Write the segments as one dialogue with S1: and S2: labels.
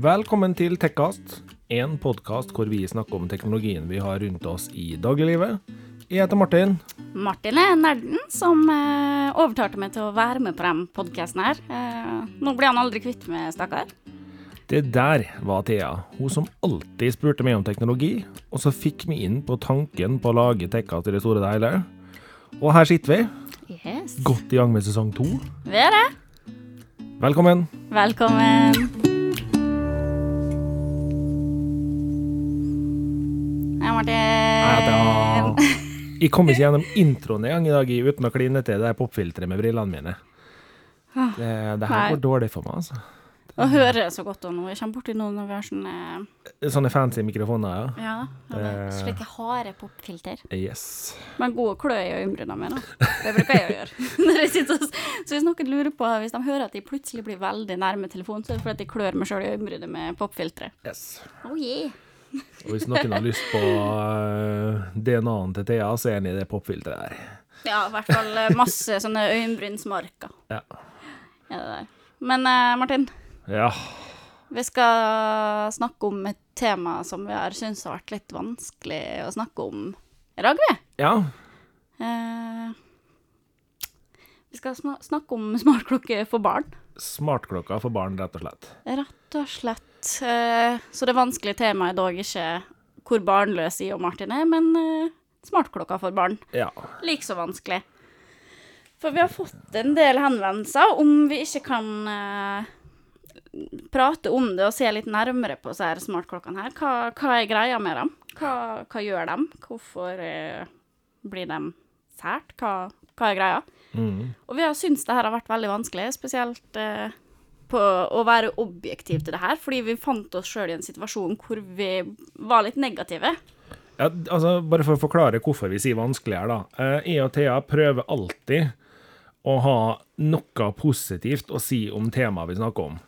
S1: Velkommen til Tekkast, en podkast hvor vi snakker om teknologien vi har rundt oss i dagliglivet. Jeg heter Martin.
S2: Martin er nerden som eh, overtalte meg til å være med på den podkasten her. Eh, nå blir han aldri kvitt med, stakkar.
S1: Det der var Thea, hun som alltid spurte meg om teknologi, og så fikk vi inn på tanken på å lage Tekkast i det store og hele. Og her sitter vi,
S2: Yes.
S1: godt i gang med sesong to.
S2: Vi er det.
S1: Velkommen.
S2: Velkommen. Martin.
S1: Jeg kom ikke gjennom introen en gang i dag uten å kline til det popfilteret med brillene mine. Det, det her
S2: Nei.
S1: går dårlig for meg, altså.
S2: Å høre så godt om noe. Jeg kommer borti noen når vi har sånn eh,
S1: Sånne fancy mikrofoner, ja.
S2: Ja,
S1: Eh.
S2: slike harde popfilter.
S1: Yes.
S2: Men gode klø i øyenbrynene mine. Det bruker jeg å gjøre. Når jeg sitter og, så hvis noen lurer på, hvis de hører at de plutselig blir veldig nærme telefonen, så er det fordi de klør meg sjøl i øyenbrynet med popfilteret.
S1: yes.
S2: Oh yeah.
S1: Og hvis noen har lyst på uh, DNA-en til Thea, så er han i det popfilteret der.
S2: Ja, i hvert fall eh, masse sånne øyenbrynsmarker.
S1: Ja.
S2: Ja. Men eh, Martin,
S1: Ja.
S2: vi skal snakke om et tema som vi har syntes har vært litt vanskelig å snakke om i dag, vi.
S1: ja.
S2: Eh, vi skal sna snakke om smartklokke for barn.
S1: Smartklokka for barn, rett og slett.
S2: Rett og slett. Eh, så det vanskelige temaet er dog ikke hvor barnløs jeg og Martin er, men eh, smartklokka for barn.
S1: Ja.
S2: Like så vanskelig. For vi har fått en del henvendelser om vi ikke kan eh, prate om det og se litt nærmere på disse her smartklokkene her. Hva, hva er greia med dem? Hva, hva gjør dem? Hvorfor eh, blir de sært? Hva, hva er greia?
S1: Mm.
S2: Og vi har syntes det her har vært veldig vanskelig, spesielt eh, på å være objektiv til det her, fordi vi fant oss sjøl i en situasjon hvor vi var litt negative.
S1: ja. Altså, bare for å forklare hvorfor vi sier vanskeligere, da. Eh, jeg og Thea prøver alltid å ha noe positivt å si om temaet vi snakker om.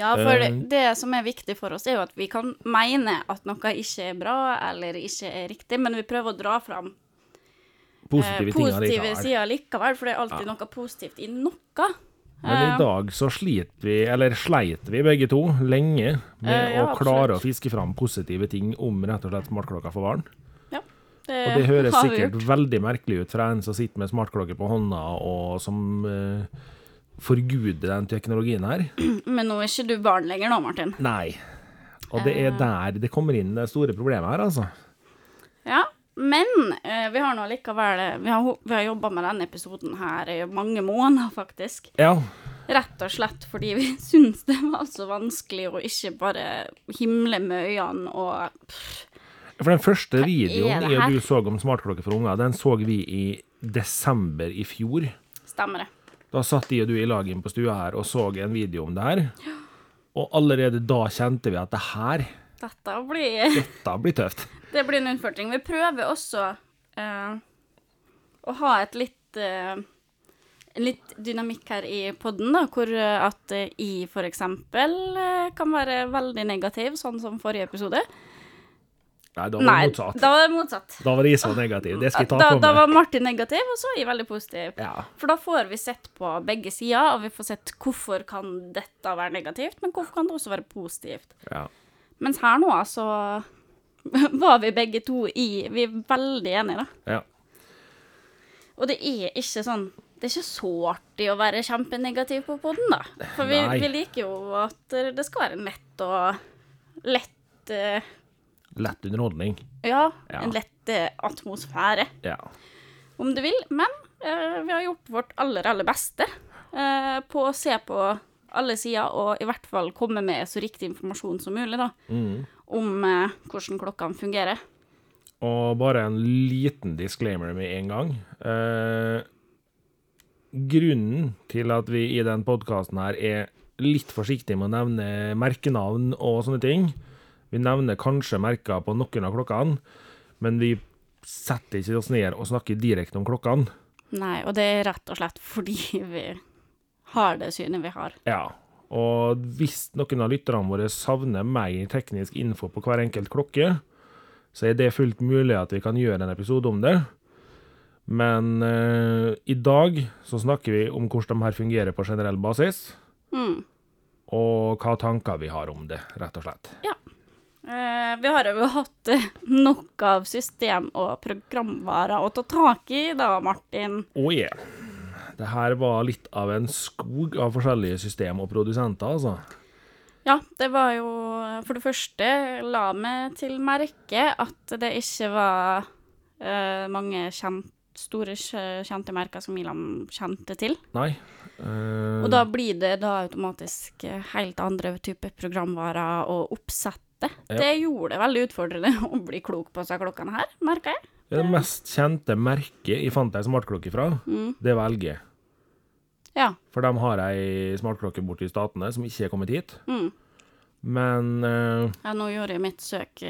S2: Ja, for det,
S1: Eh.
S2: det som er viktig for oss, er jo at vi kan mene at noe ikke er bra eller ikke er riktig, men vi prøver å dra fram
S1: Positive, eh,
S2: positive sider likevel, for det er alltid noe positivt i noe.
S1: Men i
S2: Eh,
S1: dag så sliter vi, eller sleit vi begge to, lenge med
S2: Eh, ja,
S1: å klare å fiske fram positive ting om rett og slett smartklokka for barn.
S2: Ja, det
S1: Og det høres sikkert veldig merkelig ut fra en som sitter med smartklokke på hånda, og som eh, forguder den teknologien her.
S2: Men nå er ikke du barn lenger nå, Martin.
S1: Nei. Og det
S2: Eh.
S1: er der det kommer inn det store problemet her, altså.
S2: Ja, men eh, vi har nå likevel Vi har, vi har jobba med denne episoden her i mange måneder, faktisk.
S1: Ja.
S2: Rett og slett fordi vi syns det var så vanskelig å ikke bare himle med øynene og pff,
S1: For den første videoen jeg og du så om smartklokke for unger, den så vi i desember i fjor.
S2: Stemmer det.
S1: Da satt jeg og du i lag inn på stua her og så en video om det her. Og allerede da kjente vi at det her,
S2: Dette blir
S1: dette blir tøft.
S2: Det blir en utfordring. Vi prøver også eh, å ha et litt eh, litt dynamikk her i podden, da, hvor eh, at i jeg for eksempel eh, kan være veldig negativ, sånn som forrige episode.
S1: Nei, da var det motsatt.
S2: da var det motsatt.
S1: Da var så negativ. Det skal jeg ta
S2: Da,
S1: på
S2: da var Martin negativ, og så er jeg veldig positiv.
S1: Ja.
S2: For da får vi sett på begge sider, og vi får sett hvorfor kan dette være negativt, men hvorfor kan det også være positivt.
S1: ja.
S2: Mens her nå, så var vi begge to i Vi er veldig enige, da.
S1: ja.
S2: Og det er ikke sånn Det er ikke så artig å være kjempenegativ på podden, da. For vi, vi liker jo at det skal være en lett og lett uh,
S1: Lett underholdning.
S2: Ja,
S1: Ja.
S2: en lett uh, atmosfære,
S1: Ja.
S2: om du vil. Men uh, vi har gjort vårt aller, aller beste på å se på alle sider, og i hvert fall komme med så riktig informasjon som mulig, da,
S1: Mm.
S2: om eh, hvordan klokkene fungerer.
S1: Og bare en liten disclaimer med en gang. Eh, grunnen til at vi i den podkasten her er litt forsiktige med å nevne merkenavn og sånne ting Vi nevner kanskje merker på noen av klokkene, men vi setter ikke oss ned og snakker direkte om klokkene.
S2: Nei, og det er rett og slett fordi vi har det synet vi har.
S1: Ja. Og hvis noen av lytterne våre savner mer teknisk info på hver enkelt klokke, så er det fullt mulig at vi kan gjøre en episode om det. Men uh, i dag så snakker vi om hvordan de her fungerer på generell basis.
S2: Mm.
S1: og hva tanker vi har om det, rett og slett.
S2: Eh, vi har jo hatt eh, nok av system og programvarer å ta tak i da, Martin.
S1: Oh yeah. Det her var litt av en skog av forskjellige system og produsenter, altså.
S2: Ja, det var jo For det første la meg til merke at det ikke var uh, mange kjent, store kjente merker som Milan kjente til.
S1: Nei. Uh...
S2: Og da blir det da automatisk helt andre typer programvarer og oppsette.
S1: Ja.
S2: Det gjorde det veldig utfordrende å bli klok på seg klokkene her, merker jeg.
S1: det mest kjente merket jeg fant ei smartklokke fra,
S2: Mm.
S1: det var LG.
S2: Ja.
S1: For de har ei smartklokke borte i Statene som ikke er kommet hit.
S2: Mm.
S1: Men eh,
S2: ja. Nå gjorde jeg mitt søk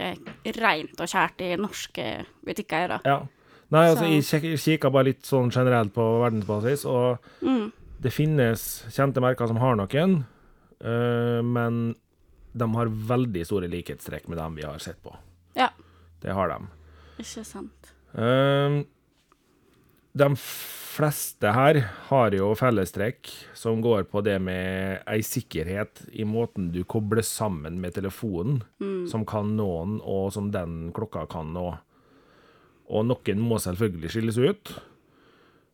S2: rent og skjært i norske da.
S1: ja. Nei, altså,
S2: Så-
S1: jeg kik- kikka bare litt sånn generelt på verdensbasis, og
S2: Mm.
S1: det finnes kjente merker som har noen, uh, men de har veldig store likhetstrekk med dem vi har sett på.
S2: Ja.
S1: Det har de.
S2: Ikke sant.
S1: Eh, de fleste her har jo fellestrekk som går på det med ei sikkerhet i måten du kobler sammen med telefonen, som kan noen, og som den klokka kan nå. Og noen må selvfølgelig skilles ut.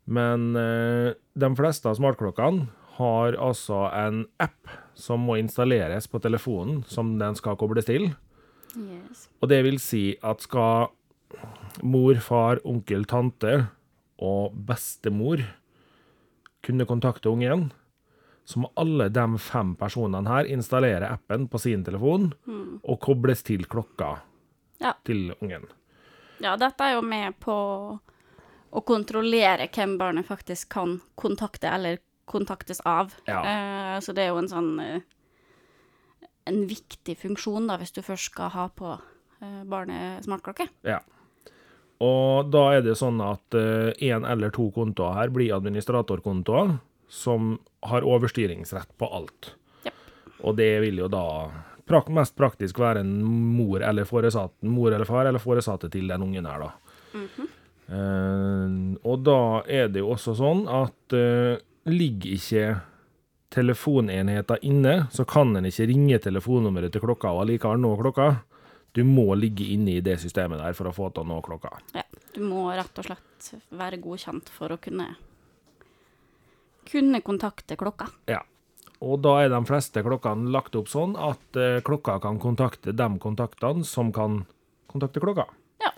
S1: Men eh, de fleste av smartklokkene har altså en app som må installeres på telefonen, som den skal kobles til.
S2: Yes.
S1: Og det vil si at skal mor, far, onkel, tante og bestemor kunne kontakte ungen, så må alle de fem personene her installere appen på sin telefon og kobles til klokka
S2: Ja.
S1: til ungen.
S2: Ja, dette er jo med på å kontrollere hvem barnet faktisk kan kontakte eller kontaktes av.
S1: Ja.
S2: Eh, så det er jo en sånn eh, En viktig funksjon, da, hvis du først skal ha på eh, barnet smartklokke.
S1: Ja. Og da er det sånn at én eller to kontoer her blir administratorkontoer som har overstyringsrett på alt.
S2: Yep.
S1: Og det vil jo da prak mest praktisk være en mor eller foresatt, mor eller far eller foresatte til den ungen her, da. Eh, og da er det jo også sånn at uh, ligger ikke telefonenheten inne, så kan en ikke ringe telefonnummeret til klokka og allikevel nå klokka. Du må ligge inne i det systemet der for å få til å nå klokka.
S2: Ja, du må rett og slett være godkjent for å kunne kunne kontakte klokka.
S1: Ja. Og da er de fleste klokkene lagt opp sånn at eh, klokka kan kontakte de kontaktene som kan kontakte klokka.
S2: Ja.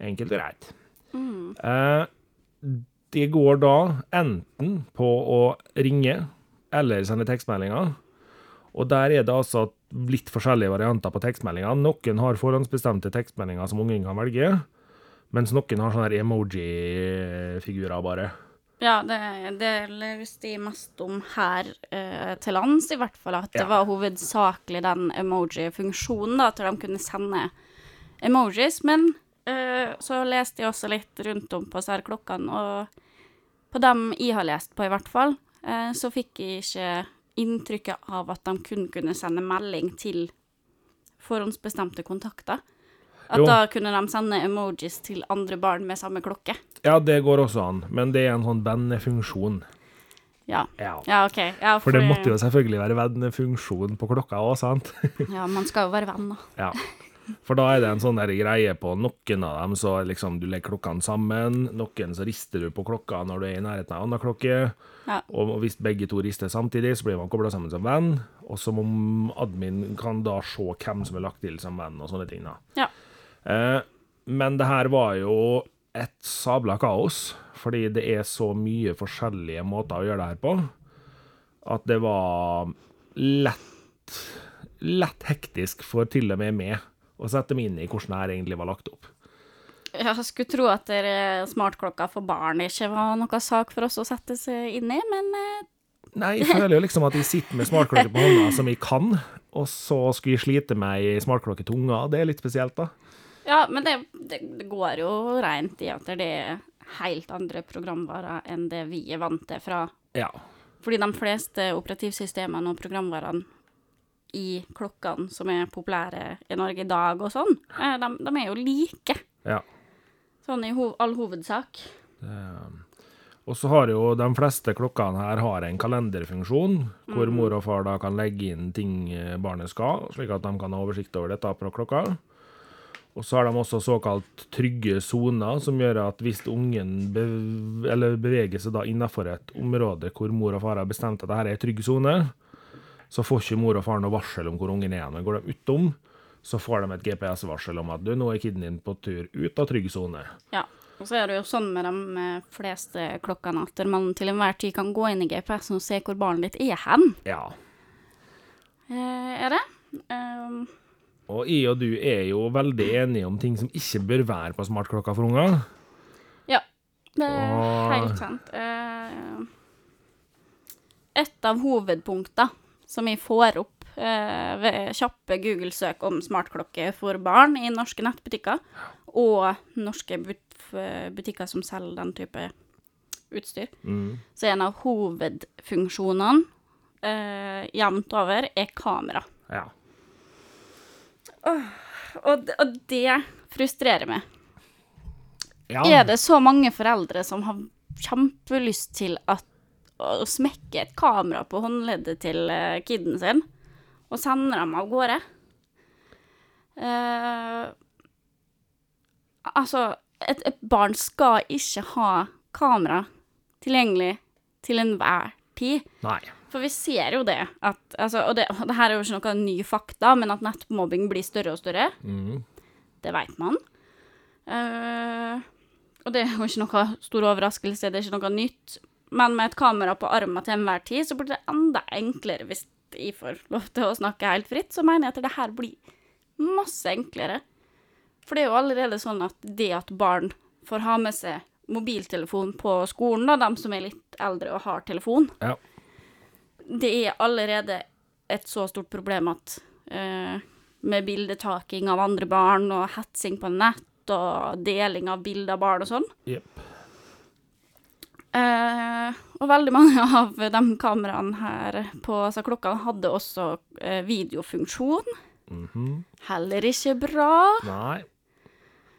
S1: Enkelt og greit. Eh, det går da enten på å ringe eller sende tekstmeldinger. Og der er det altså litt forskjellige varianter på tekstmeldinger. Noen har forhåndsbestemte tekstmeldinger som ungen kan velge, mens noen har sånne emoji-figurer bare.
S2: Ja, det, det leste jeg mest om her eh, til lands, i hvert fall. At det var hovedsakelig den emoji-funksjonen, da, til de kunne sende emojis. Men eh, så leste jeg også litt rundt om på disse klokkene, og på dem jeg har lest på, i hvert fall, eh, så fikk jeg ikke inntrykket av at de kun kunne sende melding til forhåndsbestemte kontakter. At
S1: Jo.
S2: da kunne de sende emojis til andre barn med samme klokke.
S1: Ja, det går også an, men det er en sånn vennefunksjon.
S2: Ja.
S1: Ja.
S2: Ja, OK. Ja,
S1: For det måtte jo selvfølgelig være vennefunksjon på klokka òg, sant?
S2: Ja, man skal jo være venn, da.
S1: Ja. For da er det en sånn der greie på noen av dem, så liksom du legger klokkene sammen. Noen så rister du på klokka når du er i nærheten av en annen klokke.
S2: Ja.
S1: Og hvis begge to rister samtidig, så blir man kobla sammen som venn. Og så om admin kan da se hvem som er lagt til som venn, og sånne ting. da.
S2: Ja.
S1: Eh, men det her var jo et sabla kaos, fordi det er så mye forskjellige måter å gjøre det her på, at det var lett, lett hektisk for til og med meg å sette meg inn i hvordan det her egentlig var lagt opp.
S2: Jeg skulle tro at smartklokka for barn ikke var noe sak for oss å sette seg inn i, men eh,
S1: Nei, jeg føler jo liksom at jeg sitter med smartklokke på hånda som jeg kan, og så skulle jeg slite med ei smartklokke til unga. Det er litt spesielt, da.
S2: Ja, men det, det, det går jo rent i at det er helt andre programvarer enn det vi er vant til fra
S1: Ja.
S2: Fordi de fleste operativsystemene og programvarene i klokkene som er populære i Norge i dag og sånn, eh, de, de er jo like.
S1: ja.
S2: Sånn i ho all hovedsak.
S1: Og så har jo de fleste klokkene her har en kalenderfunksjon, hvor mor og far da kan legge inn ting eh, barnet skal, slik at de kan ha oversikt over dette på klokka. Og så har de også såkalt trygge soner, som gjør at hvis ungen beveger seg da innenfor et område hvor mor og far har bestemt at dette er en trygg sone, så får ikke mor og far noe varsel om hvor ungen er. Men går de utom, så får de et GPS-varsel om at du, nå er kiden din på tur ut av trygg sone.
S2: Ja. Og så er det jo sånn med de fleste klokkene at man til enhver tid kan gå inn i GPS-en og se hvor barnet ditt er hen.
S1: Ja.
S2: Eh, er det? Um,
S1: Og jeg og du er jo veldig enige om ting som ikke bør være på smartklokka for unger.
S2: ja. Det er
S1: og...
S2: helt sant. Eh, et av hovedpunktene som vi får opp eh, ved kjappe Google-søk om smartklokke for barn i norske nettbutikker, og norske but butikker som selger den type utstyr,
S1: Mm.
S2: så en av hovedfunksjonene eh, jevnt over er kamera.
S1: Ja.
S2: Og, og det frustrerer meg.
S1: ja.
S2: Er det så mange foreldre som har kjempelyst til at, å smekke et kamera på håndleddet til eh, kiden sin, og sender dem av gårde? Uh, altså, et, et barn skal ikke ha kamera tilgjengelig til enhver tid.
S1: Nei.
S2: For vi ser jo det, at altså, Og det, det her er jo ikke noe ny fakta, men at nettmobbing blir større og større,
S1: Mm.
S2: det vet man. Uh, og det er jo ikke noe stor overraskelse, det er ikke noe nytt. Men med et kamera på armen til enhver tid, så blir det enda enklere hvis jeg får lov til å snakke helt fritt. Så mener jeg at det her blir masse enklere. For det er jo allerede sånn at det at barn får ha med seg mobiltelefon på skolen, da, de som er litt eldre og har telefon,
S1: Ja.
S2: det er allerede et så stort problem at uh, med bildetaking av andre barn og hetsing på nett og deling av bilder av barn og sånn.
S1: Jepp.
S2: Eh, og veldig mange av de kameraene her på altså klokkene hadde også eh, videofunksjon.
S1: -hmm.
S2: Heller ikke bra.
S1: Nei.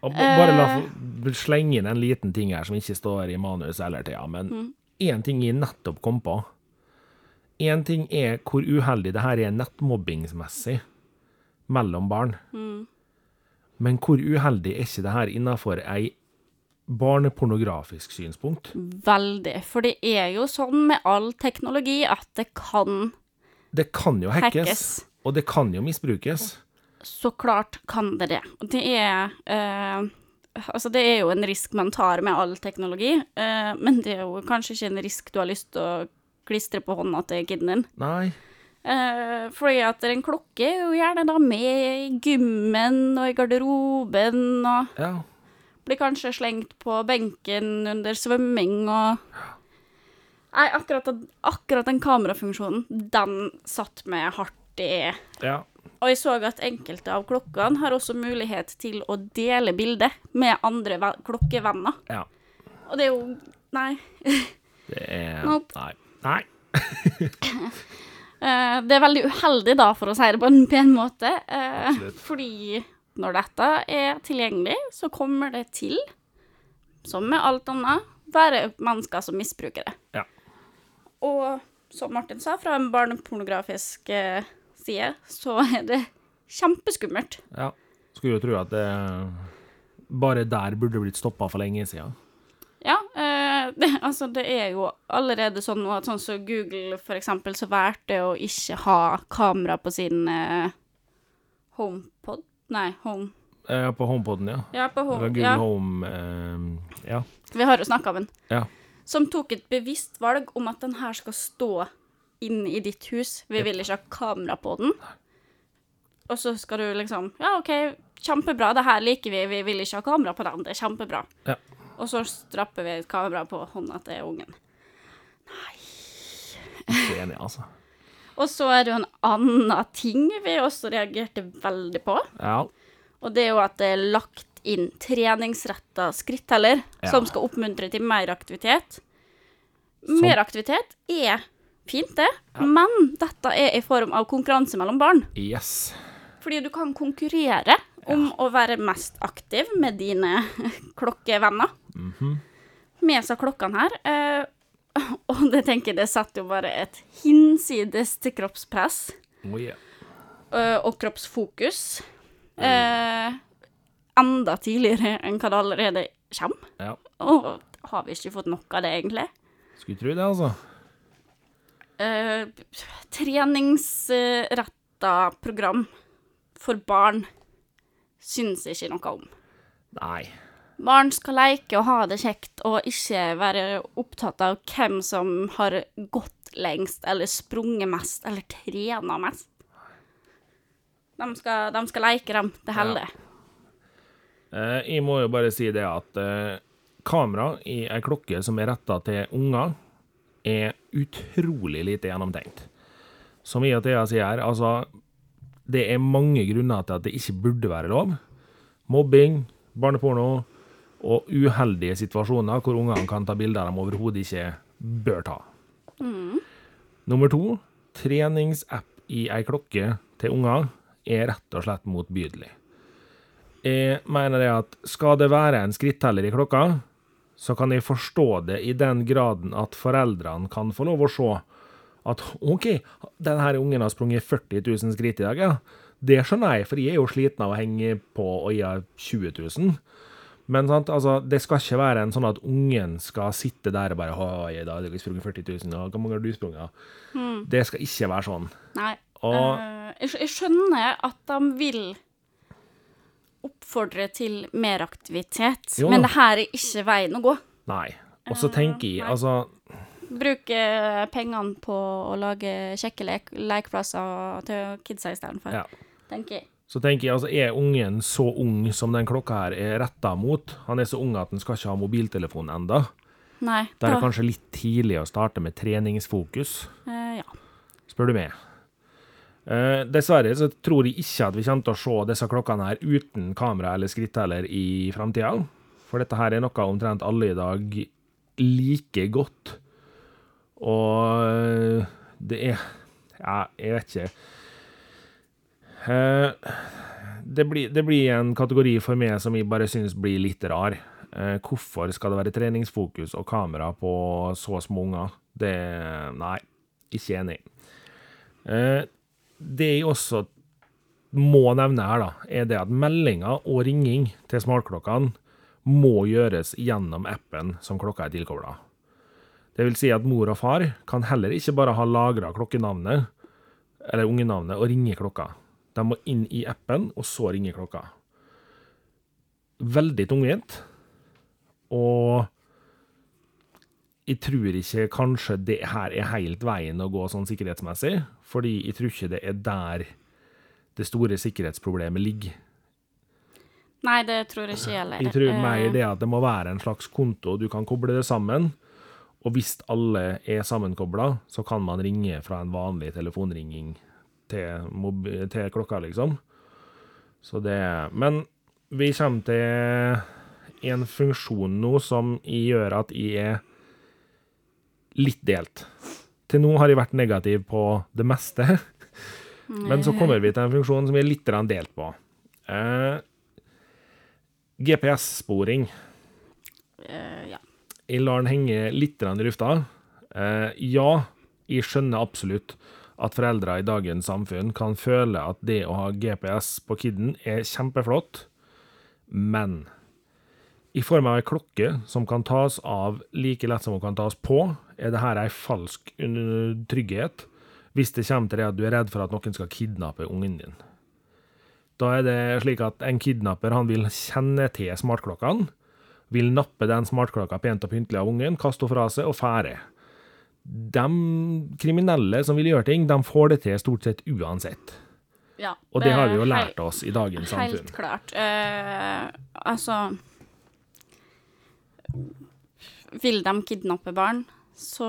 S1: Og bare la
S2: Eh.
S1: slenge inn en liten ting her som ikke står i manus eller tida, men én ting jeg nettopp kom på. Én ting er hvor uheldig det her er nettmobbingsmessig mellom barn. Men hvor uheldig er ikke det her innafor ei barnepornografisk synspunkt?
S2: Veldig. For det er jo sånn med all teknologi at det kan
S1: Det kan jo hackes,
S2: Hackes.
S1: og det kan jo misbrukes.
S2: Så klart kan det det. Det er eh, Altså, det er jo en risk man tar med all teknologi, eh, men det er jo kanskje ikke en risk du har lyst til å klistre på hånda til kiden din.
S1: Nei.
S2: Eh, fordi at en klokke er jo gjerne da med i gymmen og i garderoben, og
S1: Ja.
S2: Blir kanskje slengt på benken under svømming og Nei, akkurat, akkurat den kamerafunksjonen, den satt meg hardt i
S1: ja.
S2: og jeg så at enkelte av klokkene har også mulighet til å dele bildet med andre klokkevenner.
S1: Ja.
S2: Og det er jo Nei.
S1: Det er
S2: Nope.
S1: Nei. Nei.
S2: Eh, det er veldig uheldig, da, for å si det på en pen måte. eh,
S1: Absolutt.
S2: fordi når dette er tilgjengelig, så kommer det til, som med alt annet, være mennesker som misbruker det.
S1: Ja.
S2: Og som Martin sa, fra en barnepornografisk eh, side, så er det kjempeskummelt.
S1: Ja. Skulle jo tro at det bare der burde blitt stoppa for lenge siden.
S2: Ja, eh, det, altså det er jo allerede sånn at sånn som Google for eksempel, så valgte å ikke ha kamera på sin eh, HomePod? Nei, Home...
S1: Ja, på HomePoden, ja.
S2: Ja, på Home.
S1: Google
S2: Ja,
S1: Home eh, Ja.
S2: vi har jo snakka om den.
S1: Ja.
S2: Som tok et bevisst valg om at den her skal stå inn i ditt hus. Vi vil ikke ha kamera på den. Og så skal du liksom Ja, OK, kjempebra, det her liker vi, vi vil ikke ha kamera på den. Det er kjempebra.
S1: Ja.
S2: Og så strapper vi et kamera på hånda til ungen.
S1: Ikke enig, altså.
S2: Og så er det jo en annen ting vi også reagerte veldig på.
S1: Ja.
S2: Og det er jo at det er lagt inn treningsretta skritteller
S1: Ja.
S2: som skal oppmuntre til mer aktivitet.
S1: Som-
S2: Mer aktivitet er fint, det, men dette er i form av konkurranse mellom barn.
S1: Yes.
S2: Fordi du kan konkurrere om å være mest aktiv med dine klokkevenner.
S1: Mhm.
S2: med seg klokkene her. Og det tenker jeg det setter jo bare et hinsides til kroppspress
S1: Oh, yeah.
S2: eh, og kroppsfokus. Eh, enda tidligere enn hva det allerede kommer.
S1: Ja.
S2: Og har vi ikke fått nok av det, egentlig?
S1: Skulle tro det, altså.
S2: Eh, treningsretta program for barn syns jeg ikke noe om.
S1: Nei.
S2: Barn skal leke og ha det kjekt, og ikke være opptatt av hvem som har gått lengst, eller sprunget mest, eller trena mest. De skal, de skal leke, dem. Det Ja.
S1: Eh, jeg må jo bare si det at eh, kamera i ei klokke som er retta til unger, er utrolig lite gjennomtenkt. Som i og jeg sier her, altså Det er mange grunner til at det ikke burde være lov. Mobbing, barneporno og uheldige situasjoner hvor ungene kan ta bilder de overhodet ikke bør ta. Nummer to, treningsapp i ei klokke til unger er rett og slett motbydelig. Jeg mener det at skal det være en skritteller i klokka, så kan jeg forstå det i den graden at foreldrene kan få lov å se at OK, denne ungen har sprunget 40 000 skritt i dag, ja. Det skjønner jeg, for jeg er jo sliten av å henge på og gi 20 000. Men sant, altså, det skal ikke være en sånn at ungen skal sitte der og bare i dag har jeg sprunget 40 000, og hvor mange har du sprunget? Det skal ikke være sånn.
S2: Nei.
S1: Og-
S2: Eh, jeg, skjønner at de vil oppfordre til mer aktivitet,
S1: Jo
S2: men det her er ikke veien å gå.
S1: Nei. Og så tenker jeg, altså
S2: Bruke pengene på å lage kjekke lek lekeplasser til kidsa istedenfor,
S1: Ja.
S2: tenker jeg.
S1: Så tenker jeg, altså, er ungen så ung som den klokka her er retta mot? Han er så ung at han skal ikke ha mobiltelefon enda.
S2: Nei,
S1: Da er det kanskje litt tidlig å starte med treningsfokus,
S2: eh, Ja.
S1: spør du meg. Eh, dessverre så tror jeg ikke at vi kommer til å se disse klokkene her uten kamera eller skritteller i framtida. For dette her er noe omtrent alle i dag liker godt. Og eh, det er Ja, jeg vet ikke. Eh, det, blir, det blir en kategori for meg som jeg bare synes blir litt rar. Eh, hvorfor skal det være treningsfokus og kamera på så små unger? Det Nei, ikke enig. Eh, det jeg også må nevne her, da, er det at meldinger og ringing til smartklokkene må gjøres gjennom appen som klokka er tilkobla. Det vil si at mor og far kan heller ikke bare ha lagra klokkenavnet, eller ungenavnet, og ringe klokka. De må inn i appen, og så ringe klokka. Veldig tungvint. Og jeg tror ikke kanskje det her er helt veien å gå sånn sikkerhetsmessig, fordi jeg tror ikke det er der det store sikkerhetsproblemet ligger.
S2: Nei, det tror jeg ikke heller.
S1: Jeg tror
S2: Eh,
S1: mer det at det må være en slags konto, du kan koble det sammen, og hvis alle er sammenkobla, så kan man ringe fra en vanlig telefonringing til, til klokka, liksom. Så det Men vi kommer til en funksjon nå som gjør at jeg er litt delt. Til nå har jeg vært negativ på det meste, men så kommer vi til en funksjon som jeg er litt delt på. Eh, GPS-sporing.
S2: Uh, ja.
S1: Jeg lar den henge litt i lufta. Eh, ja, jeg skjønner absolutt at foreldre i dagens samfunn kan føle at det å ha GPS på kiden er kjempeflott, men i form av ei klokke som kan tas av like lett som hun kan tas på, er det her ei falsk trygghet hvis det kommer til det at du er redd for at noen skal kidnappe ungen din. Da er det slik at en kidnapper han vil kjenne til smartklokkene, vil nappe den smartklokka pent og pyntelig av ungen, kaste henne fra seg og fære. De kriminelle som vil gjøre ting, de får det til stort sett uansett.
S2: ja.
S1: Og det har vi jo lært oss i dagens samfunn.
S2: Helt klart. Uh, altså Vil de kidnappe barn, så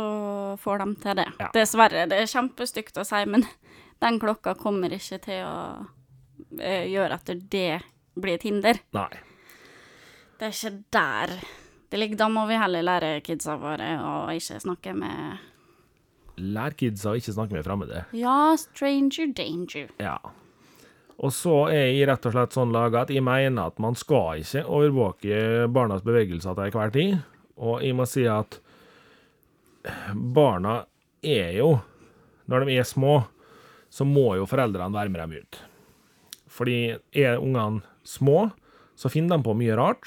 S2: får de til det.
S1: Ja.
S2: Dessverre. Det er kjempestygt å si, men den klokka kommer ikke til å uh, gjøre at det blir et hinder.
S1: Nei.
S2: Det er ikke der det ligger. Da må vi heller lære kidsa våre å ikke snakke med
S1: Lær kidsa å ikke snakke med fremmede.
S2: Ja, stranger danger.
S1: Ja. Og så er jeg rett og slett sånn laga at jeg mener at man skal ikke overvåke barnas bevegelser til enhver tid. Og jeg må si at barna er jo Når de er små, så må jo foreldrene være med dem ut. Fordi er ungene små, så finner de på mye rart.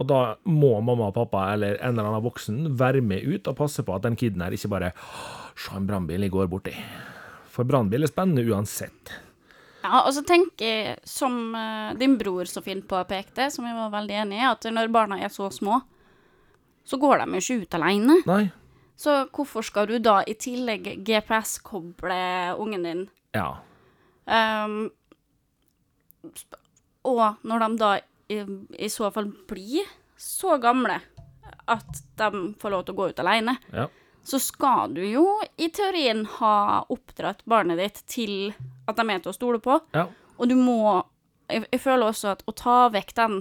S1: Og da må mamma og pappa eller en eller annen voksen være med ut og passe på at den kiden her ikke bare Se en brannbil jeg går borti. For brannbil er spennende uansett.
S2: Ja, og så tenker jeg, som eh, din bror så fint påpekte, som jeg var veldig enig i, at når barna er så små, så går de jo ikke ut alene.
S1: Nei.
S2: Så hvorfor skal du da i tillegg GPS-koble ungen din?
S1: Ja.
S2: Um, og når de da i, i så fall blir så gamle at de får lov til å gå ut alene,
S1: Ja.
S2: så skal du jo i teorien ha oppdratt barnet ditt til at de er til å stole på.
S1: ja.
S2: Og du må Jeg, jeg føler også at å ta vekk den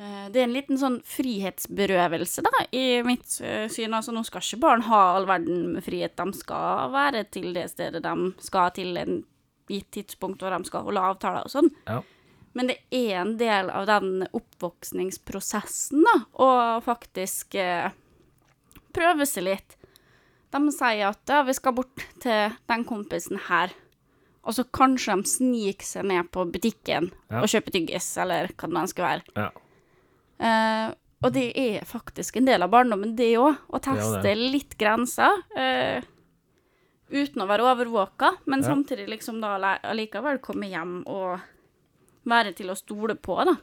S2: eh, Det er en liten sånn frihetsberøvelse, da, i mitt eh, syn. Altså, nå skal ikke barn ha all verden med frihet. De skal være til det stedet de skal til en gitt tidspunkt, og de skal holde avtaler og sånn.
S1: Ja.
S2: Men det er en del av den oppvoksningsprosessen, da, å faktisk eh, prøve seg litt. De sier at ja, vi skal bort til den kompisen her, og så kanskje de sniker seg ned på butikken
S1: Ja.
S2: og kjøper tyggis, eller hva det nå skal være.
S1: ja.
S2: Eh, og det er faktisk en del av barndommen, det òg, å teste litt grenser. eh, uten å være overvåka, men samtidig liksom da allikevel komme hjem og være til å stole på, da.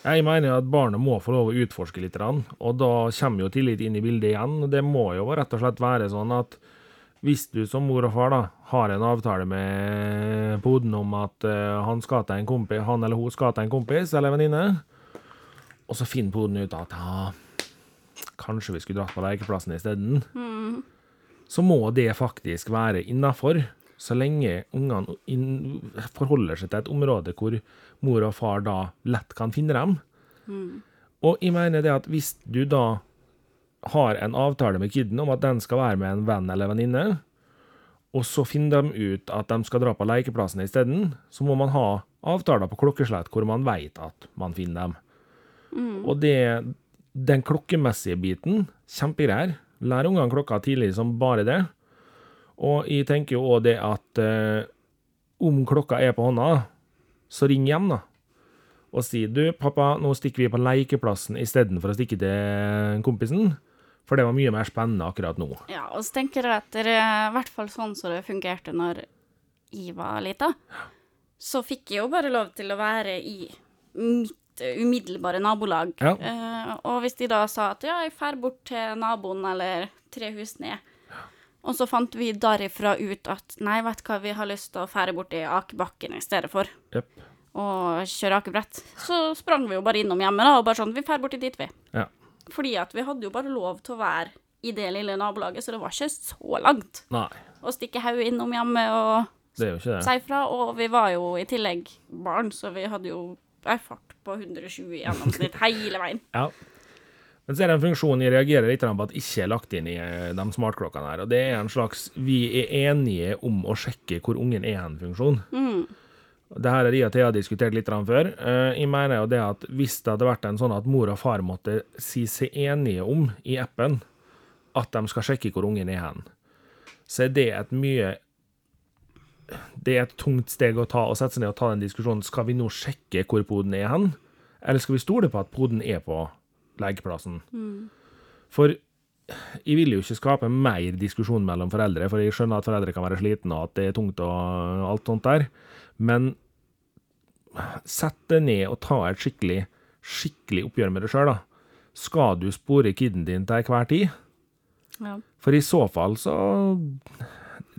S1: Jeg mener jo at barnet må få lov å utforske litt, og da kommer jo tillit inn i bildet igjen. Det må jo rett og slett være sånn at hvis du som mor og far da har en avtale med poden om at eh, han skal til en kompis, han eller hun skal til en kompis eller venninne, og så finner poden ut at ja, kanskje vi skulle dratt på lekeplassen isteden, så må det faktisk være innafor. Så lenge ungene forholder seg til et område hvor mor og far da lett kan finne dem. Og jeg mener det at hvis du da har en avtale med kiden om at den skal være med en venn eller venninne, og så finner de ut at de skal dra på lekeplassen isteden, så må man ha avtaler på klokkeslett hvor man vet at man finner dem. Og det, den klokkemessige biten, kjempegreier. Lær ungene klokka tidlig som bare det. Og jeg tenker jo òg det at eh, om klokka er på hånda, så ring hjem, da. Og si du, pappa, nå stikker vi på lekeplassen istedenfor å stikke til kompisen. For det var mye mer spennende akkurat nå.
S2: Ja, og så tenker jeg at det er i hvert fall sånn som det fungerte når jeg var lita. Så fikk jeg jo bare lov til å være i mitt umiddelbare nabolag.
S1: Ja.
S2: Eh, og hvis de da sa at ja, jeg drar bort til naboen eller tre hus ned, og så fant vi derifra ut at nei, vet du hva, vi har lyst til å fære bort i akebakken i stedet for
S1: Yep.
S2: å kjøre akebrett, så sprang vi jo bare innom hjemmet da, og bare sånn, vi drar borti dit, vi.
S1: Ja.
S2: Fordi at vi hadde jo bare lov til å være i det lille nabolaget, så det var ikke så langt
S1: Nei,
S2: å stikke hodet innom hjemmet og si fra. Og vi var jo i tillegg barn, så vi hadde jo ei fart på 120 i gjennomsnitt hele veien.
S1: Ja. Men så er det en funksjon jeg reagerer litt på at ikke er lagt inn i eh, de smartklokkene her. Og det er en slags 'vi er enige om å sjekke hvor ungen er hen'-funksjon. Det her er de og Thea diskutert litt før. Eh, Jeg mener jo det at hvis det hadde vært en sånn at mor og far måtte si seg enige om i appen at de skal sjekke hvor ungen er hen, så er det et mye Det er et tungt steg å ta, å sette seg ned og ta den diskusjonen. Skal vi nå sjekke hvor poden er hen, eller skal vi stole på at poden er på lekeplassen? For jeg vil jo ikke skape mer diskusjon mellom foreldre, for jeg skjønner at foreldre kan være slitne og at det er tungt og alt sånt der, men sett deg ned og ta et skikkelig, skikkelig oppgjør med deg sjøl, da. Skal du spore kiden din til enhver tid?
S2: Ja.
S1: For i så fall så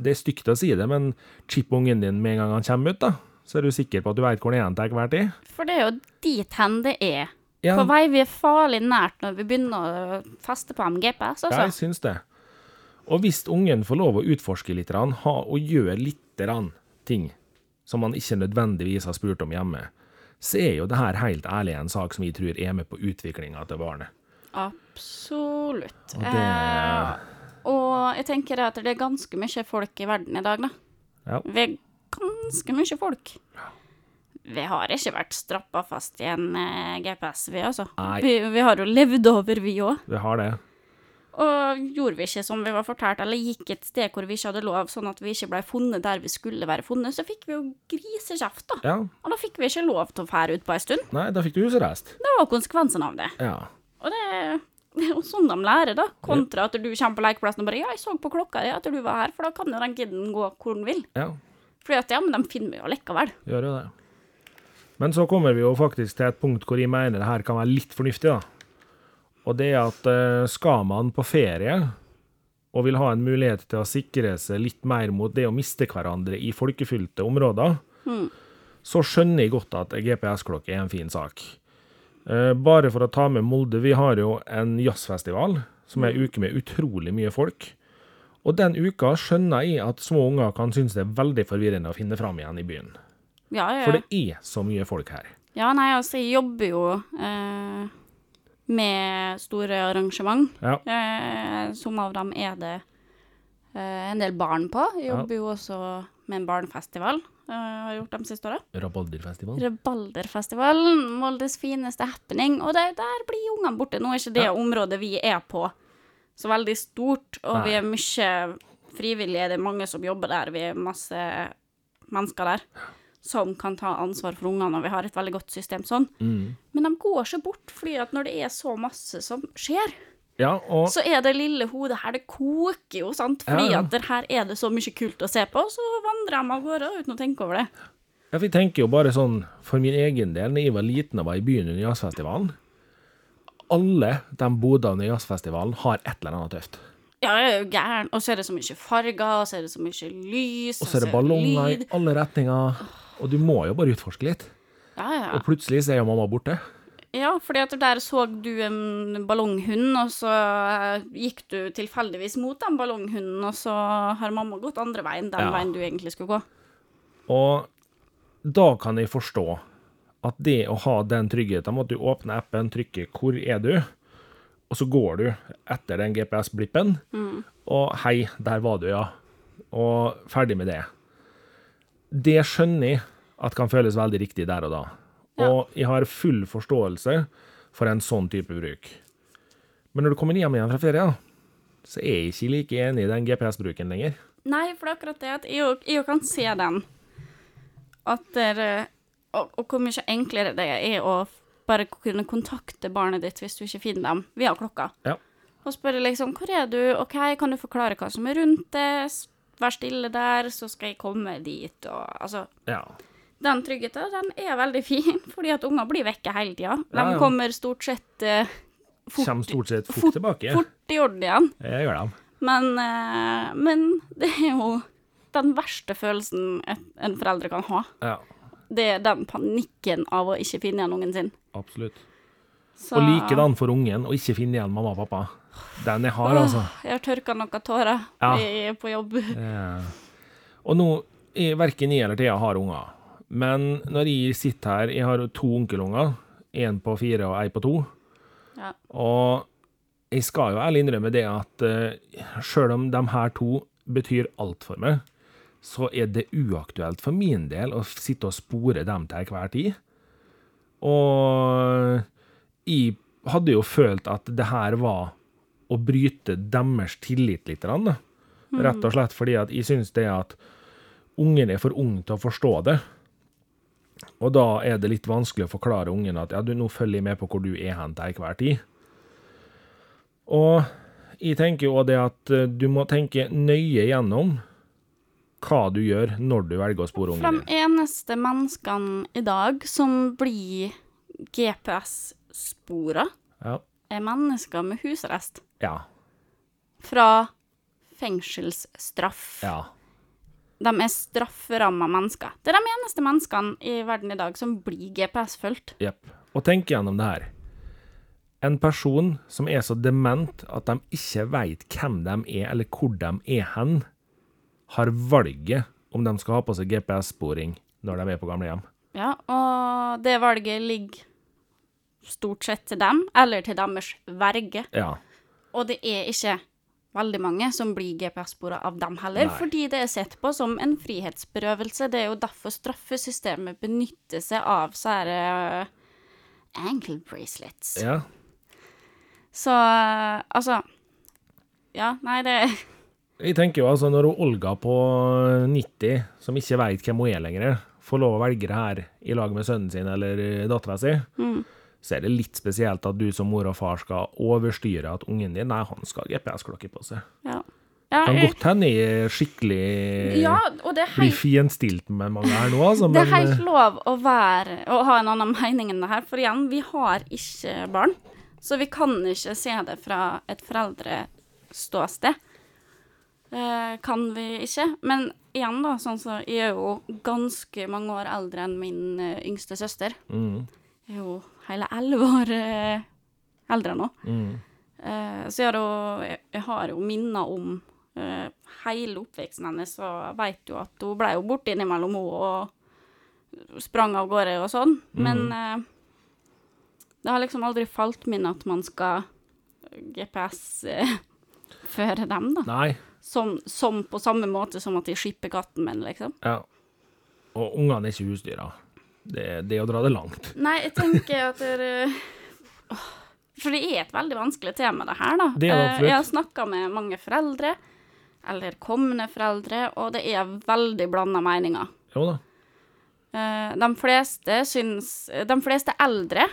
S1: Det er stygt å si det, men chip ungen din med en gang han kommer ut, da. Så er du sikker på at du veit hvor han er til enhver tid.
S2: For det er jo dit hen det er.
S1: Ja,
S2: På vei vi er farlig nært når vi begynner å feste på MGPS,
S1: jeg
S2: altså.
S1: syns det. Og hvis ungen får lov å utforske litt, ha, og gjøre litt ting som man ikke nødvendigvis har spurt om hjemme, så er jo det her helt ærlig en sak som vi tror er med på utviklinga til barnet.
S2: Absolutt.
S1: Og det-
S2: Eh, og jeg tenker at det er ganske mye folk i verden i dag, da.
S1: Ja.
S2: Vi er ganske mye folk. Vi har ikke vært strappa fast i en eh, GPS, vi altså. Vi, vi har jo levd over, vi òg.
S1: Vi har det.
S2: Og gjorde vi ikke som vi var fortalt, eller gikk et sted hvor vi ikke hadde lov, sånn at vi ikke ble funnet der vi skulle være funnet, så fikk vi jo grisekjeft, da.
S1: Ja.
S2: Og da fikk vi ikke lov til å fære ut på ei stund.
S1: Nei, da fikk du husarrest.
S2: Det var konsekvensen av det.
S1: Ja.
S2: Og det, det er jo sånn de lærer, da. Kontra at du kommer på lekeplassen og bare 'Ja, jeg så på klokka di at du var her', for da kan jo den kiden gå hvor den vil.
S1: ja.
S2: Fordi at ja, men de finner meg jo likevel.
S1: Gjør jo det. Men så kommer vi jo faktisk til et punkt hvor jeg mener det her kan være litt fornuftig, da. Og det er at eh, skal man på ferie og vil ha en mulighet til å sikre seg litt mer mot det å miste hverandre i folkefylte områder, så skjønner jeg godt at GPS-klokke er en fin sak. Eh, bare for å ta med Molde, vi har jo en jazzfestival som er en uke med utrolig mye folk. Og den uka skjønner jeg at små unger kan synes det er veldig forvirrende å finne fram igjen i byen.
S2: Ja, ja.
S1: For det er så mye folk her.
S2: Ja, nei, altså, jeg jobber jo eh, med store arrangement.
S1: Ja.
S2: Eh, som av dem er det eh, en del barn på. Jeg
S1: Ja.
S2: jobber jo også med en barnefestival. Eh, har gjort de siste åra.
S1: Rabalderfestival.
S2: Rabalderfestivalen. Moldes fineste happening. Og det, der blir ungene borte. Nå er ikke det
S1: Ja.
S2: området vi er på så veldig stort, og vi er mye frivillige. Det er mange som jobber der. Vi er masse mennesker der som kan ta ansvar for ungene, og vi har et veldig godt system sånn.
S1: Mm.
S2: Men de går ikke bort, fordi at når det er så masse som skjer,
S1: Ja, og
S2: så er det lille hodet her, det koker jo, sant? Fordi
S1: Ja, ja.
S2: at her er det så mye kult å se på, så vandrer de av gårde uten å tenke over det.
S1: ja, vi tenker jo bare sånn for min egen del, da jeg var liten og var i byen under jazzfestivalen Alle de bodene under jazzfestivalen har et eller annet tøft.
S2: Ja, jeg er jo gæren. Og så er det så mye farger, og så er det så mye lys,
S1: Og så er det ballonger i alle retninger. Og du må jo bare utforske litt.
S2: Ja, ja.
S1: Og plutselig så er jo mamma borte.
S2: ja, fordi at der så du en ballonghund, og så eh, gikk du tilfeldigvis mot den ballonghunden, og så har mamma gått andre veien, den
S1: Ja.
S2: veien du egentlig skulle gå.
S1: Og da kan jeg forstå at det å ha den tryggheten med at du åpner appen, trykker 'hvor er du', og så går du etter den GPS-blippen, og 'hei, der var du', ja. Og ferdig med det. Det skjønner jeg at kan føles veldig riktig der og da.
S2: Ja.
S1: Og jeg har full forståelse for en sånn type bruk. Men når du kommer hjem igjen fra ferie, så er jeg ikke like enig i den GPS-bruken lenger.
S2: Nei, for det er akkurat det at jeg jeg kan se den. At dere og, og hvor mye enklere det er å bare kunne kontakte barnet ditt hvis du ikke finner dem via klokka.
S1: Ja.
S2: Og spørre liksom 'Hvor er du?' OK, kan du forklare hva som er rundt det? Vær stille der, så skal jeg komme dit, og altså
S1: Ja.
S2: Den tryggheten, den er veldig fin, fordi at unger blir vekke hele tida. De
S1: Ja, ja.
S2: kommer stort sett uh, fort,
S1: Kommer stort sett fort,
S2: fort-
S1: tilbake.
S2: fort i orden igjen.
S1: Jeg gjør det.
S2: Men, uh, men det er jo den verste følelsen et, en forelder kan ha.
S1: Ja,
S2: Det er den panikken av å ikke finne igjen ungen sin.
S1: absolutt.
S2: Så,
S1: Og likedan for ungen å ikke finne igjen mamma og pappa. Den er hard, altså.
S2: Jeg har tørka noen tårer
S1: Ja.
S2: jeg er på jobb.
S1: Ja. Og nå er verken jeg eller Thea har unger. Men når jeg sitter her Jeg har to onkelunger. En på fire og én på to.
S2: Ja.
S1: Og jeg skal jo ærlig innrømme det at uh, sjøl om de her to betyr alt for meg, så er det uaktuelt for min del å sitte og spore dem til enhver tid. Og jeg hadde jo følt at det her var å bryte deres tillit litt. Rett og slett fordi at jeg syns det at ungen er for ung til å forstå det. Og da er det litt vanskelig å forklare ungen at ja, du, nå følger jeg med på hvor du er hen til enhver tid. Og jeg tenker jo det at eh, du må tenke nøye gjennom hva du gjør når du velger å spore ungen
S2: de eneste menneskene i dag som blir GPS-spora,
S1: Ja.
S2: er mennesker med husarrest.
S1: Ja.
S2: Fra fengselsstraff.
S1: Ja.
S2: De er strafferamma mennesker. Det er de eneste menneskene i verden i dag som blir GPS-fulgt.
S1: Jepp. Og tenk gjennom det her. En person som er så dement at de ikke veit hvem de er, eller hvor de er hen, har valget om de skal ha på seg GPS-sporing når de er på gamlehjem.
S2: Ja, og det valget ligger stort sett til dem, eller til deres verge.
S1: Ja.
S2: Og det er ikke veldig mange som blir GPS-spora av dem heller,
S1: Nei.
S2: fordi det er sett på som en frihetsberøvelse. Det er jo derfor straffesystemet benytter seg av sånne uh, ankle bracelets.
S1: Ja.
S2: Så eh, altså Ja, nei, det
S1: Jeg tenker jo altså, når Olga på 90, som ikke veit hvem hun er lenger, får lov å velge det her i lag med sønnen sin eller dattera si, så er det litt spesielt at du som mor og far skal overstyre at ungen din Nei, han skal ha GPS-klokke på seg.
S2: Ja. ja
S1: Kan godt hende jeg skikkelig
S2: ja, og det er
S1: blir fiendstilt med mange her nå, altså,
S2: Det er helt lov å være Å ha en annen mening enn det her, for igjen, vi har ikke barn. Så vi kan ikke se det fra et foreldreståsted. Eh, kan vi ikke. Men igjen, da, sånn så jeg er jo ganske mange år eldre enn min eh, yngste søster.
S1: mm,
S2: Jeg er jo hele elleve år eh, eldre nå.
S1: mm,
S2: Eh, så jeg har jo, jeg, jeg har jo minner om eh, hele oppveksten hennes, og jeg vet jo at hun ble jo borte innimellom hun og sprang av gårde og sånn. Men eh, det har liksom aldri falt min at man skal GPS-føre dem, da.
S1: Nei.
S2: Som, som på samme måte som at de skipper katten min, liksom.
S1: Ja. Og ungene er ikke husdyra. Det, det er å dra det langt.
S2: Nei, jeg tenker at dere er For det er et veldig vanskelig tema, det her, da.
S1: Det er det
S2: Eh. Jeg har snakka med mange foreldre, eller kommende foreldre, og det er veldig blanda meninger.
S1: Jo da.
S2: Eh, De fleste syns De fleste eldre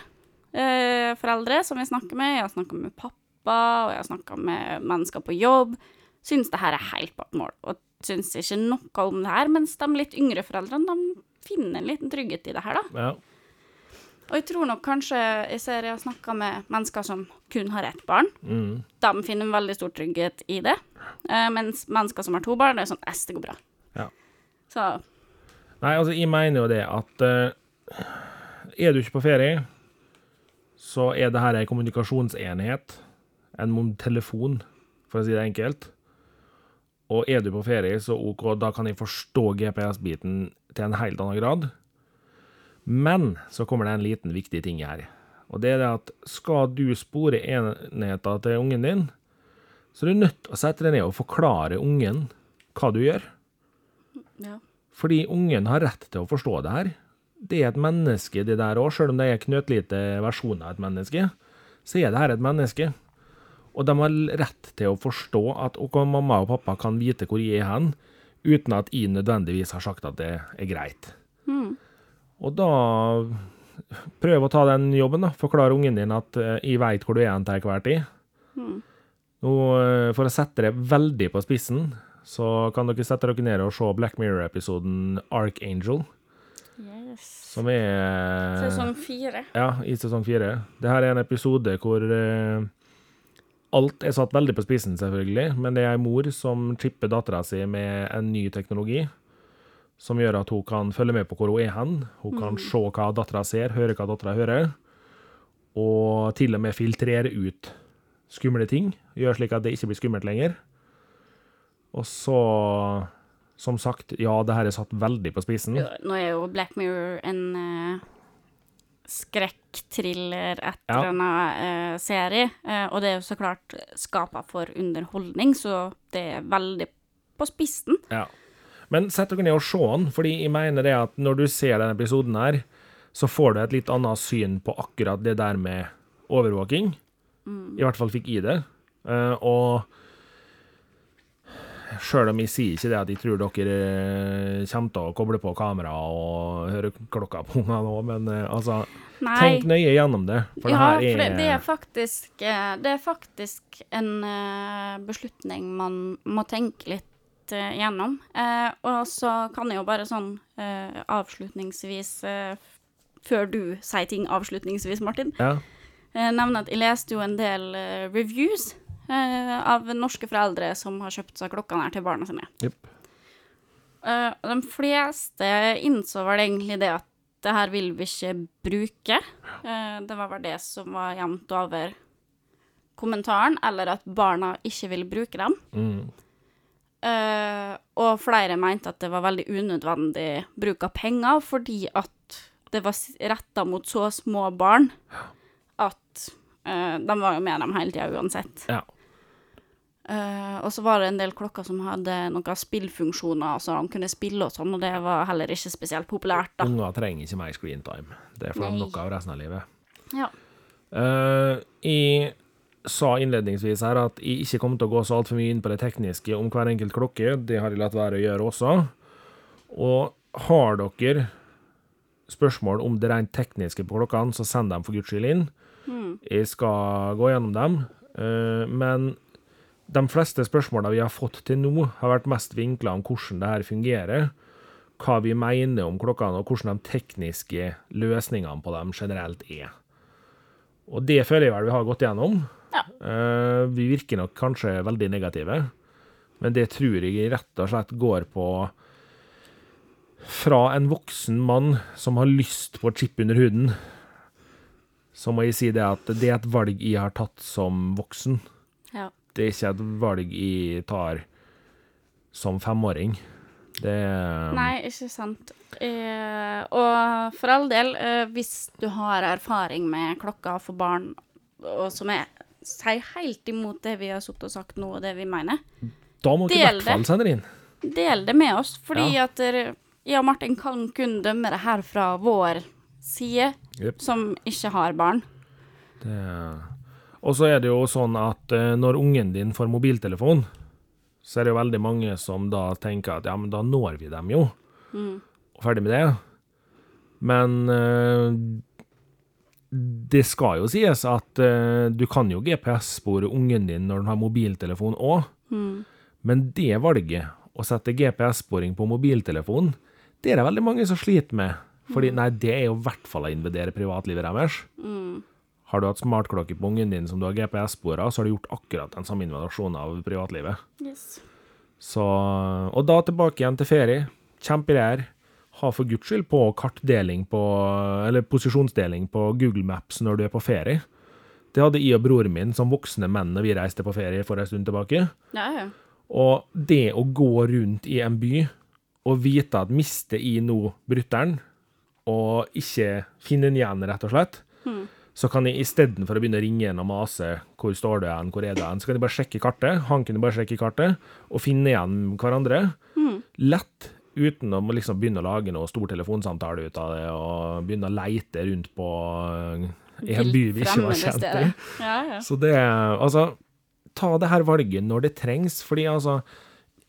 S2: eh, foreldre som jeg snakker med, jeg har snakka med pappa, og jeg har snakka med mennesker på jobb, syns det her er helt bak mål, og syns ikke noe om det her, mens de litt yngre foreldrene, de finner en liten trygghet i det her, da.
S1: Ja.
S2: Og jeg tror nok kanskje Jeg ser jeg har snakka med mennesker som kun har ett barn.
S1: Mm.
S2: De finner en veldig stor trygghet i det. Uh, mens mennesker som har to barn, det er sånn Æsj, det går bra.
S1: Ja.
S2: Så
S1: Nei, altså, jeg mener jo det at uh, Er du ikke på ferie, så er det her ei kommunikasjonsenhet. En telefon, for å si det enkelt. Og er du på ferie, så OK, da kan jeg forstå GPS-biten til en helt annen grad. Men så kommer det en liten viktig ting her. Og det er det at skal du spore enheter til ungen din, så er du nødt til å sette deg ned og forklare ungen hva du gjør.
S2: ja.
S1: Fordi ungen har rett til å forstå det her. Det er et menneske, det der òg. Selv om det er knøttlite versjoner av et menneske, så er det her et menneske. Og de har rett til å forstå at og mamma og pappa kan vite hvor jeg er hen, uten at jeg nødvendigvis har sagt at det er greit. Og da prøv å ta den jobben, da. Forklar ungen din at eh, jeg veit hvor du er hen til enhver tid. Nå, eh, for å sette det veldig på spissen, så kan dere sette dere ned og se Black Mirror-episoden Archangel,
S2: Yes.
S1: som er
S2: Sesong fire.
S1: Ja, i sesong fire. Det her er en episode hvor eh, alt er satt veldig på spissen, selvfølgelig, men det er ei mor som chipper dattera si med en ny teknologi, som gjør at hun kan følge med på hvor hun er hen. Hun kan se hva dattera ser, høre hva dattera hører, og til og med filtrere ut skumle ting. Gjøre slik at det ikke blir skummelt lenger. Og så, som sagt, ja, det her er satt veldig på spissen.
S2: Nå er jo Black Mirror en uh, skrekkthriller, et
S1: Ja.
S2: en annet eh, serie. eh, og det er jo så klart skapa for underholdning, så det er veldig på spissen.
S1: Ja. Men sett dere ned og se den, fordi jeg mener det at når du ser denne episoden her, så får du et litt annet syn på akkurat det der med overvåking. I hvert fall fikk jeg det. Eh, og sjøl om jeg sier ikke det at jeg tror dere eh, kommer til å koble på kamera og høre klokka på ungene nå, men eh, altså
S2: Nei.
S1: Tenk nøye gjennom det. For
S2: ja,
S1: det her er,
S2: for det, det er faktisk eh, Det er faktisk en beslutning man må tenke litt gjennom. Og så kan jeg jo bare sånn avslutningsvis Før du sier ting avslutningsvis, Martin,
S1: ja.
S2: nevne at jeg leste jo en del reviews av norske foreldre som har kjøpt seg klokkene her til barna sine. Yep. Uh, de fleste innså vel egentlig det at det her vil vi ikke bruke. Uh, det var vel det som var jevnt over kommentaren, eller at barna ikke vil bruke dem.
S1: Mm.
S2: Uh, og flere mente at det var veldig unødvendig bruk av penger, fordi at det var retta mot så små barn at eh, de var jo med dem hele tida uansett.
S1: Ja.
S2: Eh, og så var det en del klokker som hadde noen spillfunksjoner, så de kunne spille og sånn, og det var heller ikke spesielt populært, da.
S1: Unger trenger ikke mer screentime. Det får de noe av resten av livet.
S2: Ja.
S1: Uh, jeg sa innledningsvis her at jeg ikke kommer til å gå så altfor mye inn på det tekniske om hver enkelt klokke. Det har jeg latt være å gjøre også. Og har dere spørsmål om det rent tekniske på klokkene, så send dem for guds skyld inn. Jeg skal gå gjennom dem. Uh, men de fleste spørsmålene vi har fått til nå, har vært mest vinkla om hvordan det her fungerer. Hva vi mener om klokkene, og hvordan de tekniske løsningene på dem generelt er. Og det føler jeg vel vi har gått gjennom.
S2: Ja.
S1: Eh, vi virker nok kanskje veldig negative, men det tror jeg rett og slett går på Fra en voksen mann som har lyst på chip under huden, så må jeg si det at det er et valg jeg har tatt som voksen. Det er ikke et valg jeg tar som femåring. Det
S2: Nei, ikke sant. Eh, og for all del, eh, hvis du har erfaring med klokka for barn, og som er sier helt imot det vi har sittet og sagt nå, og det vi mener,
S1: Da må du i hvert fall sende det inn.
S2: del det med oss. Fordi
S1: Ja.
S2: at jeg og Martin kan kun dømme det her fra vår side,
S1: yep.
S2: som ikke har barn.
S1: Det... Og så er det jo sånn at eh, når ungen din får mobiltelefon, så er det jo veldig mange som da tenker at ja, men da når vi dem jo, og ferdig med det. Men eh, det skal jo sies at eh, du kan jo GPS-spore ungen din når den har mobiltelefon òg, men det valget, å sette GPS-sporing på mobiltelefon, det er det veldig mange som sliter med. Fordi nei, det er jo i hvert fall å invadere privatlivet deres. Har du hatt smartklokke på ungen din som du har GPS-spora, så har du gjort akkurat den samme invasjonen av privatlivet.
S2: Yes.
S1: Så, og da tilbake igjen til ferie. Kjempegreier. Ha for guds skyld på kartdeling på, eller posisjonsdeling på Google Maps når du er på ferie. Det hadde jeg og broren min som voksne menn når vi reiste på ferie for en stund tilbake.
S2: Ja, ja.
S1: Og det å gå rundt i en by og vite at mister jeg nå brutter'n, og ikke finne den igjen, rett og slett, så kan jeg istedenfor å begynne å ringe igjen og mase 'Hvor står du hen? Hvor er du hen?' Så kan jeg bare sjekke kartet. Han kunne bare sjekke kartet og finne igjen hverandre. Lett. Uten å liksom begynne å lage noe stor telefonsamtale ut av det og begynne å leite rundt på eh, i en by vi ikke var kjent i.
S2: Ja, ja.
S1: Så det Altså, ta det her valget når det trengs, fordi altså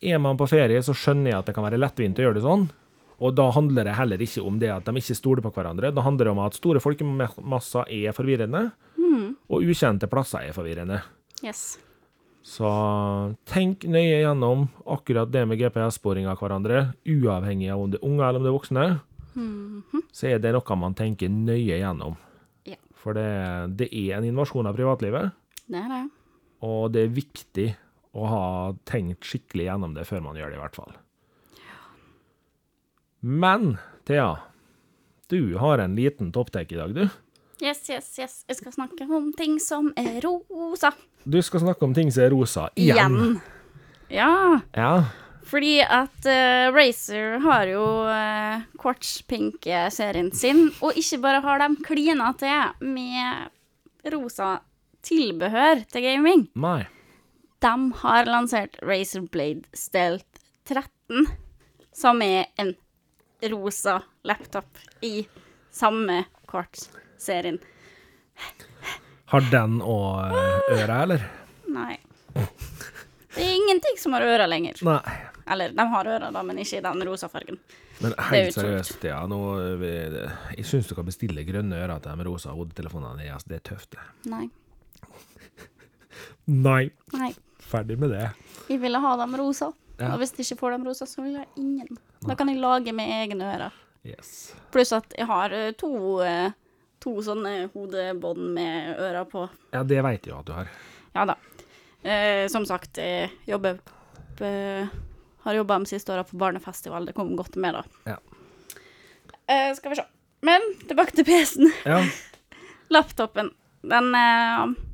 S1: Er man på ferie, så skjønner jeg at det kan være lettvint å gjøre det sånn. Og da handler det heller ikke om det at de ikke stoler på hverandre. Da handler det om at store folkemasser er forvirrende, og ukjente plasser er forvirrende.
S2: Yes.
S1: Så tenk nøye gjennom akkurat det med GPS-sporing av hverandre, uavhengig av om det er unge eller om det er voksne. Så er det noe man tenker nøye gjennom.
S2: Ja.
S1: For det, det er en invasjon av privatlivet.
S2: Det er det.
S1: Og det er viktig å ha tenkt skikkelig gjennom det før man gjør det, i hvert fall. Men, Thea, du har en liten topptek i dag, du.
S2: Yes, yes, yes. Jeg skal snakke om ting som er rosa.
S1: Du skal snakke om ting som er rosa. Igjen.
S2: Igjen. Ja,
S1: Ja.
S2: fordi at uh, Razer har jo uh, Quartz Pink-serien sin, og ikke bare har de klina til med rosa tilbehør til gaming.
S1: Nei.
S2: De har lansert Razer Blade Stealth 13, som er en rosa laptop i samme Quartz-serien.
S1: Har den òg øra, eller?
S2: Nei. Det er ingenting som har ører lenger.
S1: Nei.
S2: Eller, de har ører, da, men ikke i den rosa fargen.
S1: Men helt seriøst, ja, Nå, vi- jeg syns du kan bestille grønne ører til de rosa hodetelefonene dine. Altså, det er tøft, det.
S2: Nei.
S1: Nei.
S2: Nei.
S1: Ferdig med det.
S2: Jeg ville ha dem rosa.
S1: Ja.
S2: Og hvis de ikke får dem rosa, så vil jeg ha ingen. Da kan jeg lage med egne ører.
S1: Yes.
S2: Pluss at jeg har eh, to, eh, to sånne hodebånd med ører på.
S1: Ja, det veit jeg at du har.
S2: Ja da. Eh, som sagt, jeg jobber på, har jobba de siste åra på barnefestival. Det kom godt med, da.
S1: Ja.
S2: Eh, skal vi se. Men tilbake til PC-en.
S1: Ja.
S2: Laptopen, den eh,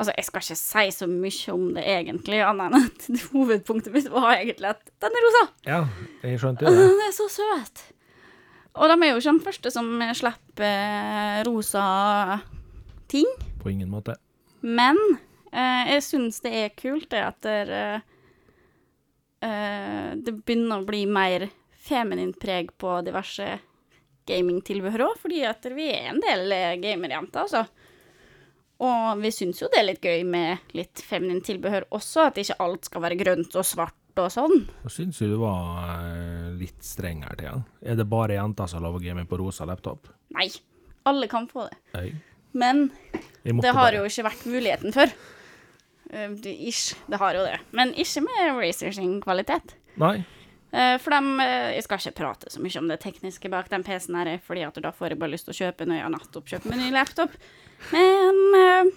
S2: Altså, jeg skal ikke si så mye om det egentlig, annet enn at hovedpunktet mitt var egentlig at den er rosa.
S1: ja jeg skjønte jo det.
S2: Den er så søt. Og de er jo ikke den første som slipper eh, rosa ting.
S1: På ingen måte.
S2: Men Eh, jeg syns det er kult, det at det, eh, det begynner å bli mer feminint preg på diverse gamingtilbehør òg, fordi at vi er en del eh, gamerjenter, altså. Og vi syns jo det er litt gøy med litt feminint tilbehør også, at ikke alt skal være grønt og svart og sånn.
S1: Jeg syns jo du var eh, litt streng her, Thea. Er det bare jenter som lover gaming på rosa laptop?
S2: Nei, alle kan få det.
S1: Nei.
S2: Men det har
S1: bare.
S2: jo ikke vært muligheten før. Uh, det- Ish, det har jo det. Men ikke med Razer sin kvalitet.
S1: Nei.
S2: Uh, For dem, uh, Jeg skal ikke prate så mye om det tekniske bak den PC-en, her, fordi at da får jeg bare lyst til å kjøpe når jeg har nettopp kjøpt meg ny laptop. Men eh,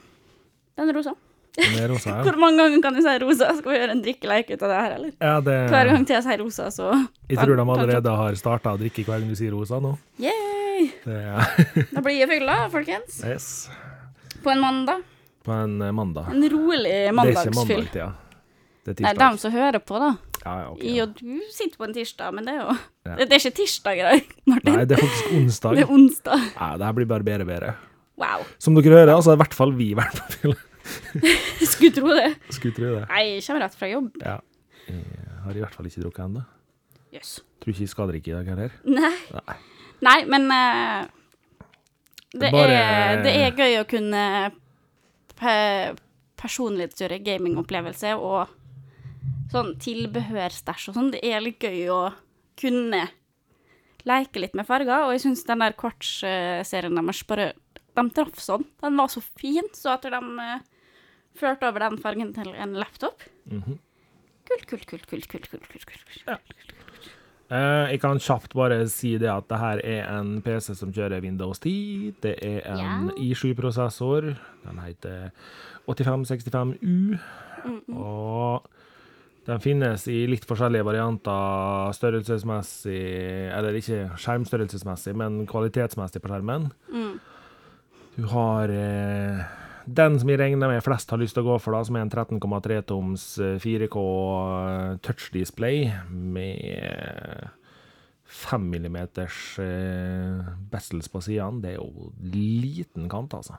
S2: den er rosa.
S1: Den er rosa, ja.
S2: Hvor mange ganger kan du si rosa? Skal vi gjøre en drikkeleik ut av det her, eller?
S1: ja det,
S2: Hver gang til jeg sier rosa, så
S1: jeg tror de allerede har starta å drikke hver gang du sier rosa nå.
S2: Yay!
S1: Det ja.
S2: Da blir jeg fylla, folkens.
S1: yes.
S2: På en mandag.
S1: På en eh, mandag.
S2: En rolig
S1: Det er ikke
S2: mandagsfyll.
S1: mandag, ja. Det er
S2: Nei, dem som hører på, da.
S1: Ja, ja,
S2: okay,
S1: ja.
S2: du sitter på en tirsdag, men det er jo
S1: Ja.
S2: Det er ikke tirsdag i dag, Martin.
S1: Nei, det er faktisk onsdag.
S2: Det er onsdag.
S1: Ja, det her blir bare bedre og bedre.
S2: Wow.
S1: Som dere hører, altså i hvert fall vi vært på fylla.
S2: Skulle tro det.
S1: Skulle tro det.
S2: Nei, jeg kommer rett fra jobb.
S1: Ja. Jeg har i hvert fall ikke drukket ennå.
S2: Yes.
S1: Tror ikke jeg skal drikke i dag heller.
S2: Nei.
S1: Nei.
S2: Nei, men uh, det,
S1: Bare-
S2: er, det er gøy å kunne pe personlighetsgjøre gamingopplevelse og sånn tilbehørstæsj og sånn. Det er litt gøy å kunne leke litt med farger, og jeg syns den der kvartsserien deres bare De traff sånn. Den var så fin, så at de uh, førte over den fargen til en laptop.
S1: Mhm.
S2: Kult, kult, kult, kult, kult, kult, kult, kult.
S1: Ja. Uh, jeg kan kjapt bare si det at det her er en PC som kjører Windows 10. Det er en
S2: yeah.
S1: i7-prosessor. Den heter 8565U. Og den finnes i litt forskjellige varianter størrelsesmessig Eller ikke skjermstørrelsesmessig, men kvalitetsmessig på skjermen.
S2: Mm.
S1: Du har eh, den som jeg regner med flest har lyst til å gå for, da, som er en 13,3 toms eh, 4K touchdisplay med 5 mm eh, bezels på sidene. Det er jo liten kant, altså.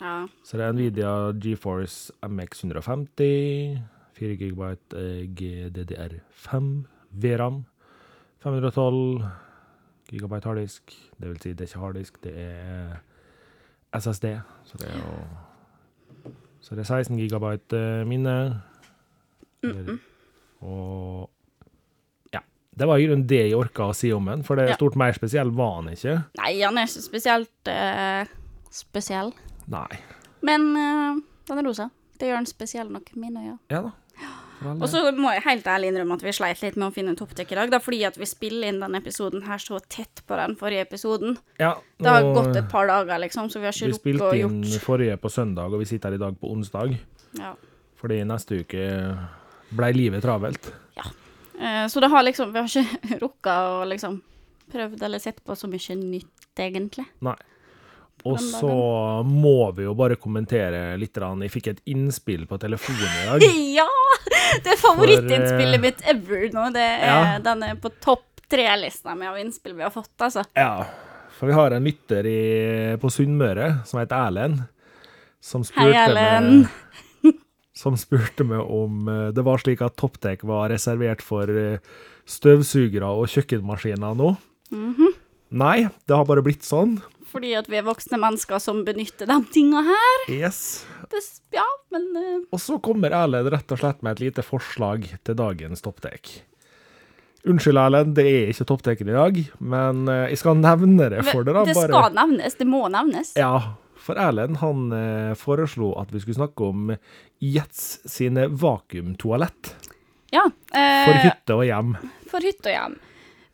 S2: Ja.
S1: Så det er Nvidia GeForce MX 150, 4 GB GDDR5, VRAM, 512 GB harddisk. Det vil si, det er ikke harddisk, det er SSD. Så det er jo Så det er 16 GB minne. minne. -mm. Og ja. Det var i grunnen det jeg orka å si om den, for det er
S2: Ja.
S1: stort mer spesiell var han ikke.
S2: Nei, han er ikke spesielt uh, spesiell.
S1: Nei.
S2: Men uh, den er rosa. Det gjør den spesiell nok mine øyne.
S1: Ja da.
S2: Og så må jeg helt ærlig innrømme at vi sleit litt med å finne en topptek i dag, da, fordi at vi spiller inn denne episoden her så tett på den forrige episoden.
S1: Ja,
S2: Det har gått et par dager, liksom, så vi har ikke rukket å gjort Vi spilte inn
S1: forrige på søndag, og vi sitter her i dag på onsdag.
S2: ja.
S1: Fordi neste uke ble livet travelt.
S2: Ja. Så det har liksom Vi har ikke rukka å liksom prøvd eller sett på så mye nytt, egentlig.
S1: Nei. Og så må vi jo bare kommentere litt. Jeg fikk et innspill på telefonen i dag.
S2: Ja! Det er favorittinnspillet
S1: eh,
S2: mitt ever nå. Det er,
S1: Ja.
S2: Den er på topp tre-lista mi av innspill vi har fått, altså.
S1: Ja, for vi har en lytter i, på Sunnmøre som heter Erlend. Som
S2: Hei, Erlend.
S1: som spurte meg om eh, det var slik at Toptek var reservert for eh, støvsugere og kjøkkenmaskiner nå.
S2: Mhm.
S1: Nei, det har bare blitt sånn.
S2: Fordi at vi er voksne mennesker som benytter de tinga her.
S1: Yes.
S2: Ja, men uh...
S1: Og så kommer Erlend rett og slett med et lite forslag til dagens topptek. Unnskyld, Erlend, det er ikke toppteken i dag, men eh, jeg skal nevne det for dere. Det
S2: det
S1: bare.
S2: skal nevnes. Det må nevnes.
S1: Ja, for Erlend han eh, foreslo at vi skulle snakke om Jets sine vakuumtoalett
S2: Ja. eh,
S1: for hytte og hjem.
S2: for hytte og hjem.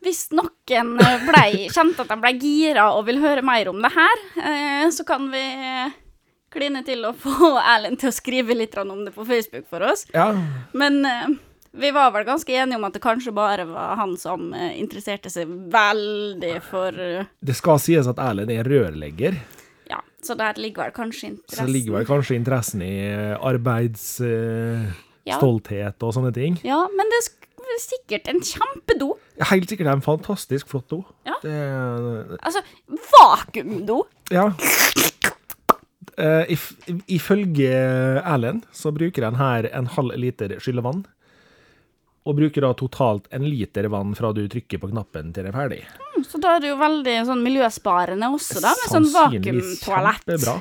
S2: Hvis noen eh, ble, kjente at de ble gira og vil høre mer om det her, eh, så kan vi kline til å få Erlend til å skrive litt om det på Facebook for oss.
S1: Ja,
S2: Men eh, vi var vel ganske enige om at det kanskje bare var han som interesserte seg veldig for
S1: det skal sies at Erlend er rørlegger,
S2: Ja, så der ligger vel kanskje interessen så
S1: ligger vel kanskje interessen i arbeidsstolthet
S2: Ja.
S1: og sånne ting.
S2: Ja, men det sk- sikkert en kjempedo.
S1: Helt sikkert en fantastisk flott do.
S2: Ja.
S1: Det,
S2: Altså, vakuumdo.
S1: ja. Uh, if, ifølge Erlend så bruker han her en halv liter skyllevann. Og bruker da totalt en liter vann fra du trykker på knappen til det er ferdig.
S2: Så da er det jo veldig sånn miljøsparende også, da, med sånn vakuumtoalett.
S1: kjempebra.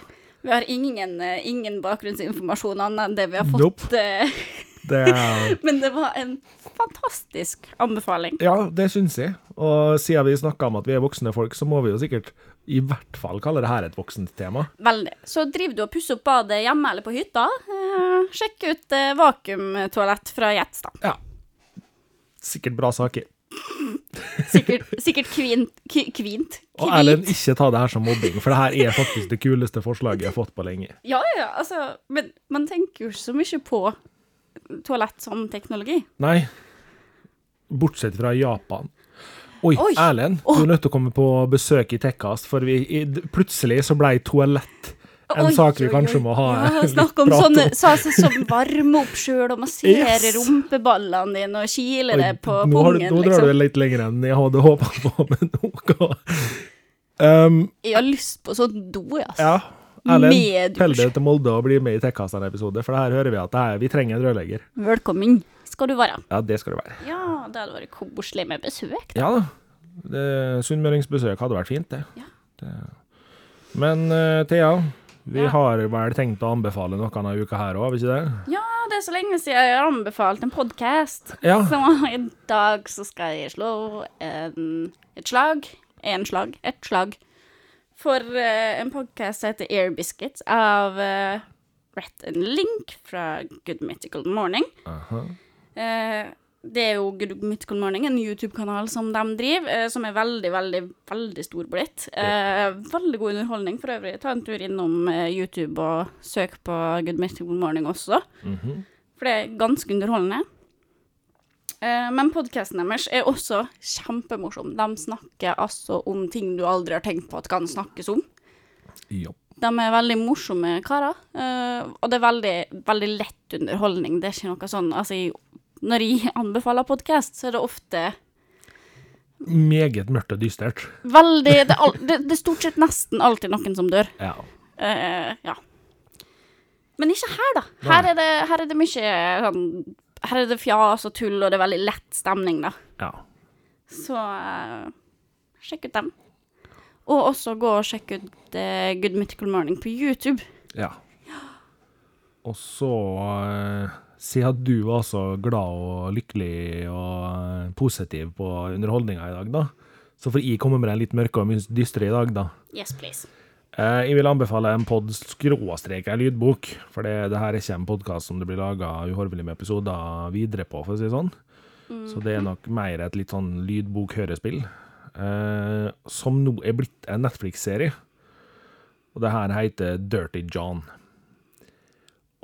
S2: Vi har ingen, eh, ingen bakgrunnsinformasjon annet enn det vi har fått.
S1: Nope. Det
S2: Men det var en fantastisk anbefaling.
S1: Ja, det syns jeg. Og siden vi snakka om at vi er voksne folk, så må vi jo sikkert i hvert fall kalle det her et voksent tema.
S2: Veldig. Så driver du og pusser opp badet hjemme eller på hytta, eh, sjekk ut eh, vakuumtoalett fra Jetstad.
S1: Ja. Sikkert bra saker.
S2: Sikkert, sikkert kvint, kvint, kvint.
S1: Og Erlend, ikke ta det her som mobbing, for det her er faktisk det kuleste forslaget jeg har fått på lenge.
S2: Ja, ja, altså, men man tenker jo ikke så mye på toalett som teknologi.
S1: Nei, bortsett fra Japan. Oi,
S2: Oi.
S1: Erlend, du er nødt til å komme på besøk i Tekkast, for vi, plutselig så ble toalett en sak vi kanskje må ha
S2: ja,
S1: litt
S2: Snakk om
S1: prat
S2: sånne så, som varme opp sjøl og massere
S1: Yes.
S2: rumpeballene dine og kile det på
S1: nå, har,
S2: pungen,
S1: nå drar du
S2: liksom.
S1: det litt lenger enn jeg hadde håpa på, men noe um,
S2: Jeg har lyst på sånn do, altså.
S1: Ja, Erlend, pell deg til Molde og bli med i Tekkasan-episode, for her hører vi at det her, vi trenger en rørlegger.
S2: Velkommen skal du være.
S1: Ja, det skal du være.
S2: Ja, det hadde vært koselig med besøk. da.
S1: Ja da. Sunnmøringsbesøk hadde vært fint, det.
S2: Ja.
S1: det. Men uh, Thea, vi
S2: Ja.
S1: har vel tenkt å anbefale noe denne uka her òg, har vi ikke det?
S2: Ja, det er så lenge siden jeg har anbefalt en podkast.
S1: Ja.
S2: Så i dag så skal jeg slå en, et slag. En slag. Et slag. For uh, en podkast som heter Air Biscuits av uh, Rhett and Link fra Good Mythical Morning.
S1: Aha.
S2: Uh, det er jo Good Mythical Morning, en YouTube-kanal som de driver, eh, som er veldig, veldig, veldig stor blitt. Eh, veldig god underholdning for øvrig. Ta en tur innom eh, YouTube og søk på Good Mythical Morning også,
S1: Mhm.
S2: for det er ganske underholdende. Eh, men podkasten deres er også kjempemorsom. De snakker altså om ting du aldri har tenkt på at kan snakkes om.
S1: Ja.
S2: De er veldig morsomme karer, eh, og det er veldig, veldig lett underholdning. Det er ikke noe sånn Altså, når jeg anbefaler podkast, så er det ofte
S1: Meget mørkt og dystert.
S2: veldig det er, det, det er stort sett nesten alltid noen som dør.
S1: Ja.
S2: Uh, ja. Men ikke her, da. Her er det, her er det mye sånn Her er det fjas og tull, og det er veldig lett stemning, da.
S1: ja.
S2: Så uh, sjekk ut dem. Og også gå og sjekk ut uh, Good Mythical Morning på YouTube.
S1: Ja. Og så uh, Siden du var så glad og lykkelig og eh, positiv på underholdninga i dag, da, så får jeg komme med en litt mørkere og dystre i dag, da.
S2: Yes, please.
S1: Eh, jeg vil anbefale en pod skråstrek ei lydbok, for det, det her er ikke en podkast som det blir laga uhorvelig med episoder videre på, for å si det sånn. Så det er nok mer et litt sånn lydbok-hørespill, eh, som nå er blitt en Netflix-serie. Og det her heter Dirty John.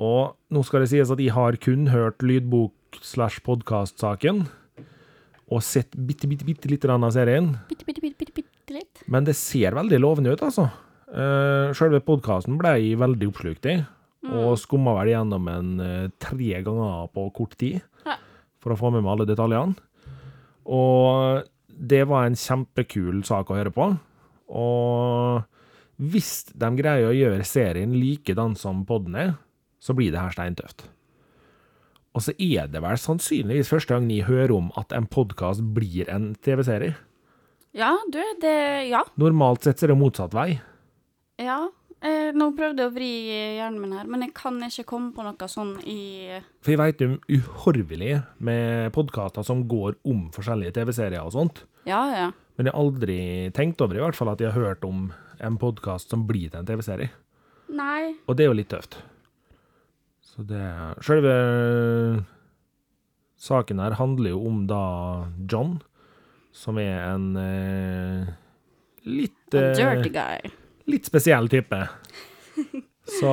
S1: Og nå skal det sies at jeg har kun hørt lydbok-slash-podkast-saken, og sett bitte, bitte, bitte lite grann av serien.
S2: Bitte, bitte, bitte, bitte, bitte litt.
S1: Men det ser veldig lovende ut, altså. Uh, Selve podkasten ble jeg veldig oppslukt i, og skumma vel gjennom en eh, tre ganger på kort tid
S2: Ja.
S1: for å få med meg alle detaljene. Og det var en kjempekul sak å høre på. Og hvis de greier å gjøre serien likedan som podden er, så blir det her steintøft. Og så er det vel sannsynligvis første gang ni hører om at en podkast blir en TV-serie.
S2: Ja, du, det Ja.
S1: Normalt sett så er det motsatt vei.
S2: Ja. Eh, nå prøvde jeg å vri hjernen min her, men jeg kan ikke komme på noe sånn i
S1: For jeg vet om uhorvelig med podkaster som går om forskjellige TV-serier og sånt.
S2: Ja, ja.
S1: Men jeg har aldri tenkt over i hvert fall at jeg har hørt om en podkast som blir til en TV-serie.
S2: Nei.
S1: Og det er jo litt tøft. Så det Selve saken her handler jo om da John, som er en eh, litt
S2: A
S1: eh,
S2: dirty guy.
S1: Litt spesiell type. Så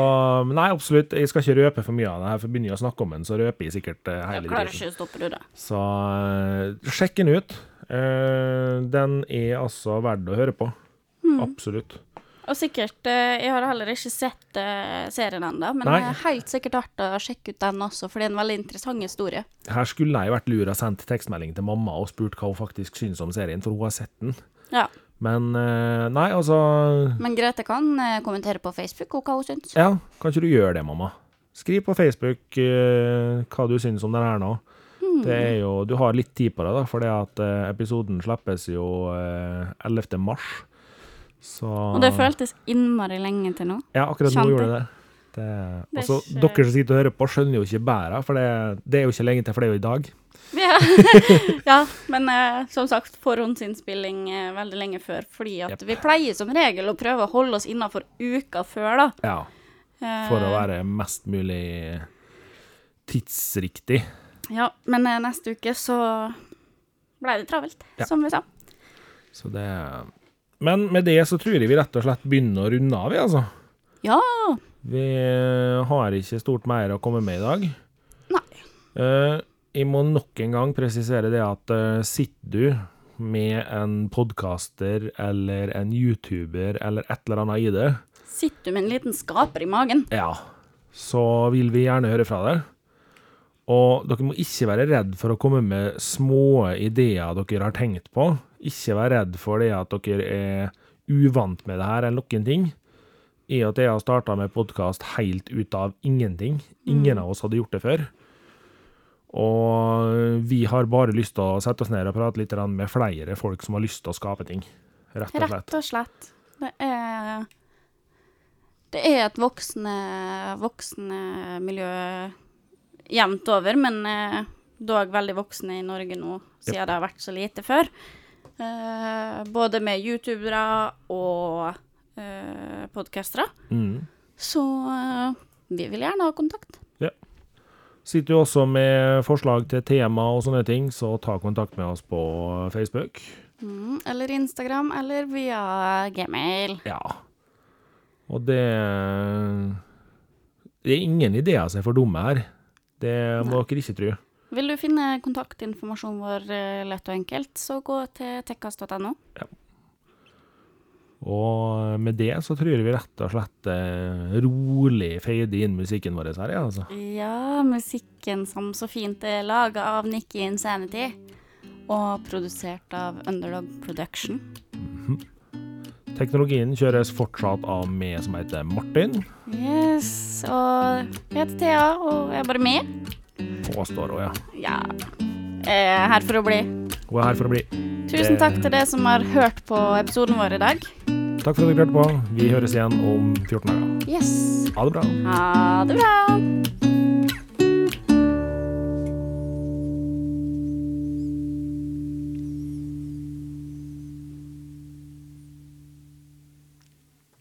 S1: Nei, absolutt. Jeg skal ikke røpe for mye av det her, for begynner jeg å snakke om den, så røper jeg sikkert eh, hele
S2: da.
S1: Så eh, sjekk den ut. Eh, den er altså verdt å høre på.
S2: Mm.
S1: Absolutt.
S2: Og sikkert Jeg har heller ikke sett serien ennå, men
S1: Nei.
S2: det er helt sikkert artig å sjekke ut den også, for det er en veldig interessant historie.
S1: Her skulle jeg vært lur og sendt tekstmelding til mamma og spurt hva hun faktisk syns om serien, for hun har sett den.
S2: Ja.
S1: Men eh, nei, altså
S2: Men Grete kan eh, kommentere på Facebook og hva hun syns.
S1: Ja, kan ikke du gjøre det, mamma? Skriv på Facebook uh, hva du syns om den her nå.
S2: Hmm.
S1: Det er jo, Du har litt tid på det, da, for det at uh, episoden slippes jo uh, 11. mars. Så
S2: Og det føltes innmari lenge til nå.
S1: Ja, akkurat nå gjorde det det.
S2: Det
S1: Altså,
S2: ikke-
S1: Dere som sitter og hører på, skjønner jo ikke bæra, for det, det er jo ikke lenge til, for det er jo i dag.
S2: Ja, ja men eh, som sagt, forhåndsinnspilling eh, veldig lenge før. Fordi at
S1: Jepp.
S2: vi pleier som regel å prøve å holde oss innafor uka før, da.
S1: Ja,
S2: Eh,
S1: For å være mest mulig tidsriktig.
S2: Ja, men eh, neste uke så ble det travelt,
S1: Ja.
S2: som vi sa.
S1: Så det Men med det så tror jeg vi rett og slett begynner å runde av, vi, altså.
S2: Ja.
S1: Vi har ikke stort mer å komme med i dag.
S2: Nei.
S1: Eh, jeg må nok en gang presisere det at uh, sitter du med en podkaster eller en YouTuber eller et eller annet i det,
S2: Sitter du med en liten skaper i magen?
S1: ja, så vil vi gjerne høre fra deg. Og dere må ikke være redd for å komme med små ideer dere har tenkt på. Ikke være redd for det at dere er uvant med det her eller noen ting. I at jeg har starta med podkast helt ut av ingenting. Ingen av oss hadde gjort det før. Og vi har bare lyst til å sette oss ned og prate litt med flere folk som har lyst til å skape ting. Rett og slett.
S2: Rett og slett. Det er Det er et voksende, voksende miljø jevnt over, men eh, dog veldig voksne i Norge nå, siden det har vært så lite før. Eh, både med youtubere og uh, podkastere.
S1: Mm.
S2: Så eh, vi vil gjerne ha kontakt.
S1: Sitter du også med forslag til tema og sånne ting, så ta kontakt med oss på Facebook.
S2: Mm, eller Instagram, eller via gmail.
S1: Ja. Og det Det er ingen ideer som er for dumme her. Det må dere ikke tro.
S2: Vil du finne kontaktinformasjonen vår eh, lett og enkelt, så gå til tekkast.no.
S1: Og med det så tror jeg vi rett og slett eh, rolig fader inn musikken vår her, ja, altså.
S2: Ja, musikken som så fint er laga av Nikki Insanity. Og produsert av Underdog Production.
S1: Teknologien kjøres fortsatt av meg som heter Martin.
S2: Yes, og jeg heter Thea, og jeg er bare med.
S1: Påstår hun, ja.
S2: Ja. Er her for å bli.
S1: Hun er her for å bli.
S2: Tusen takk til dere som har hørt på episoden vår i dag.
S1: Takk for at dere hørte på. Vi høres igjen om 14 dager.
S2: Yes.
S1: Ha det bra.
S2: Ha det bra.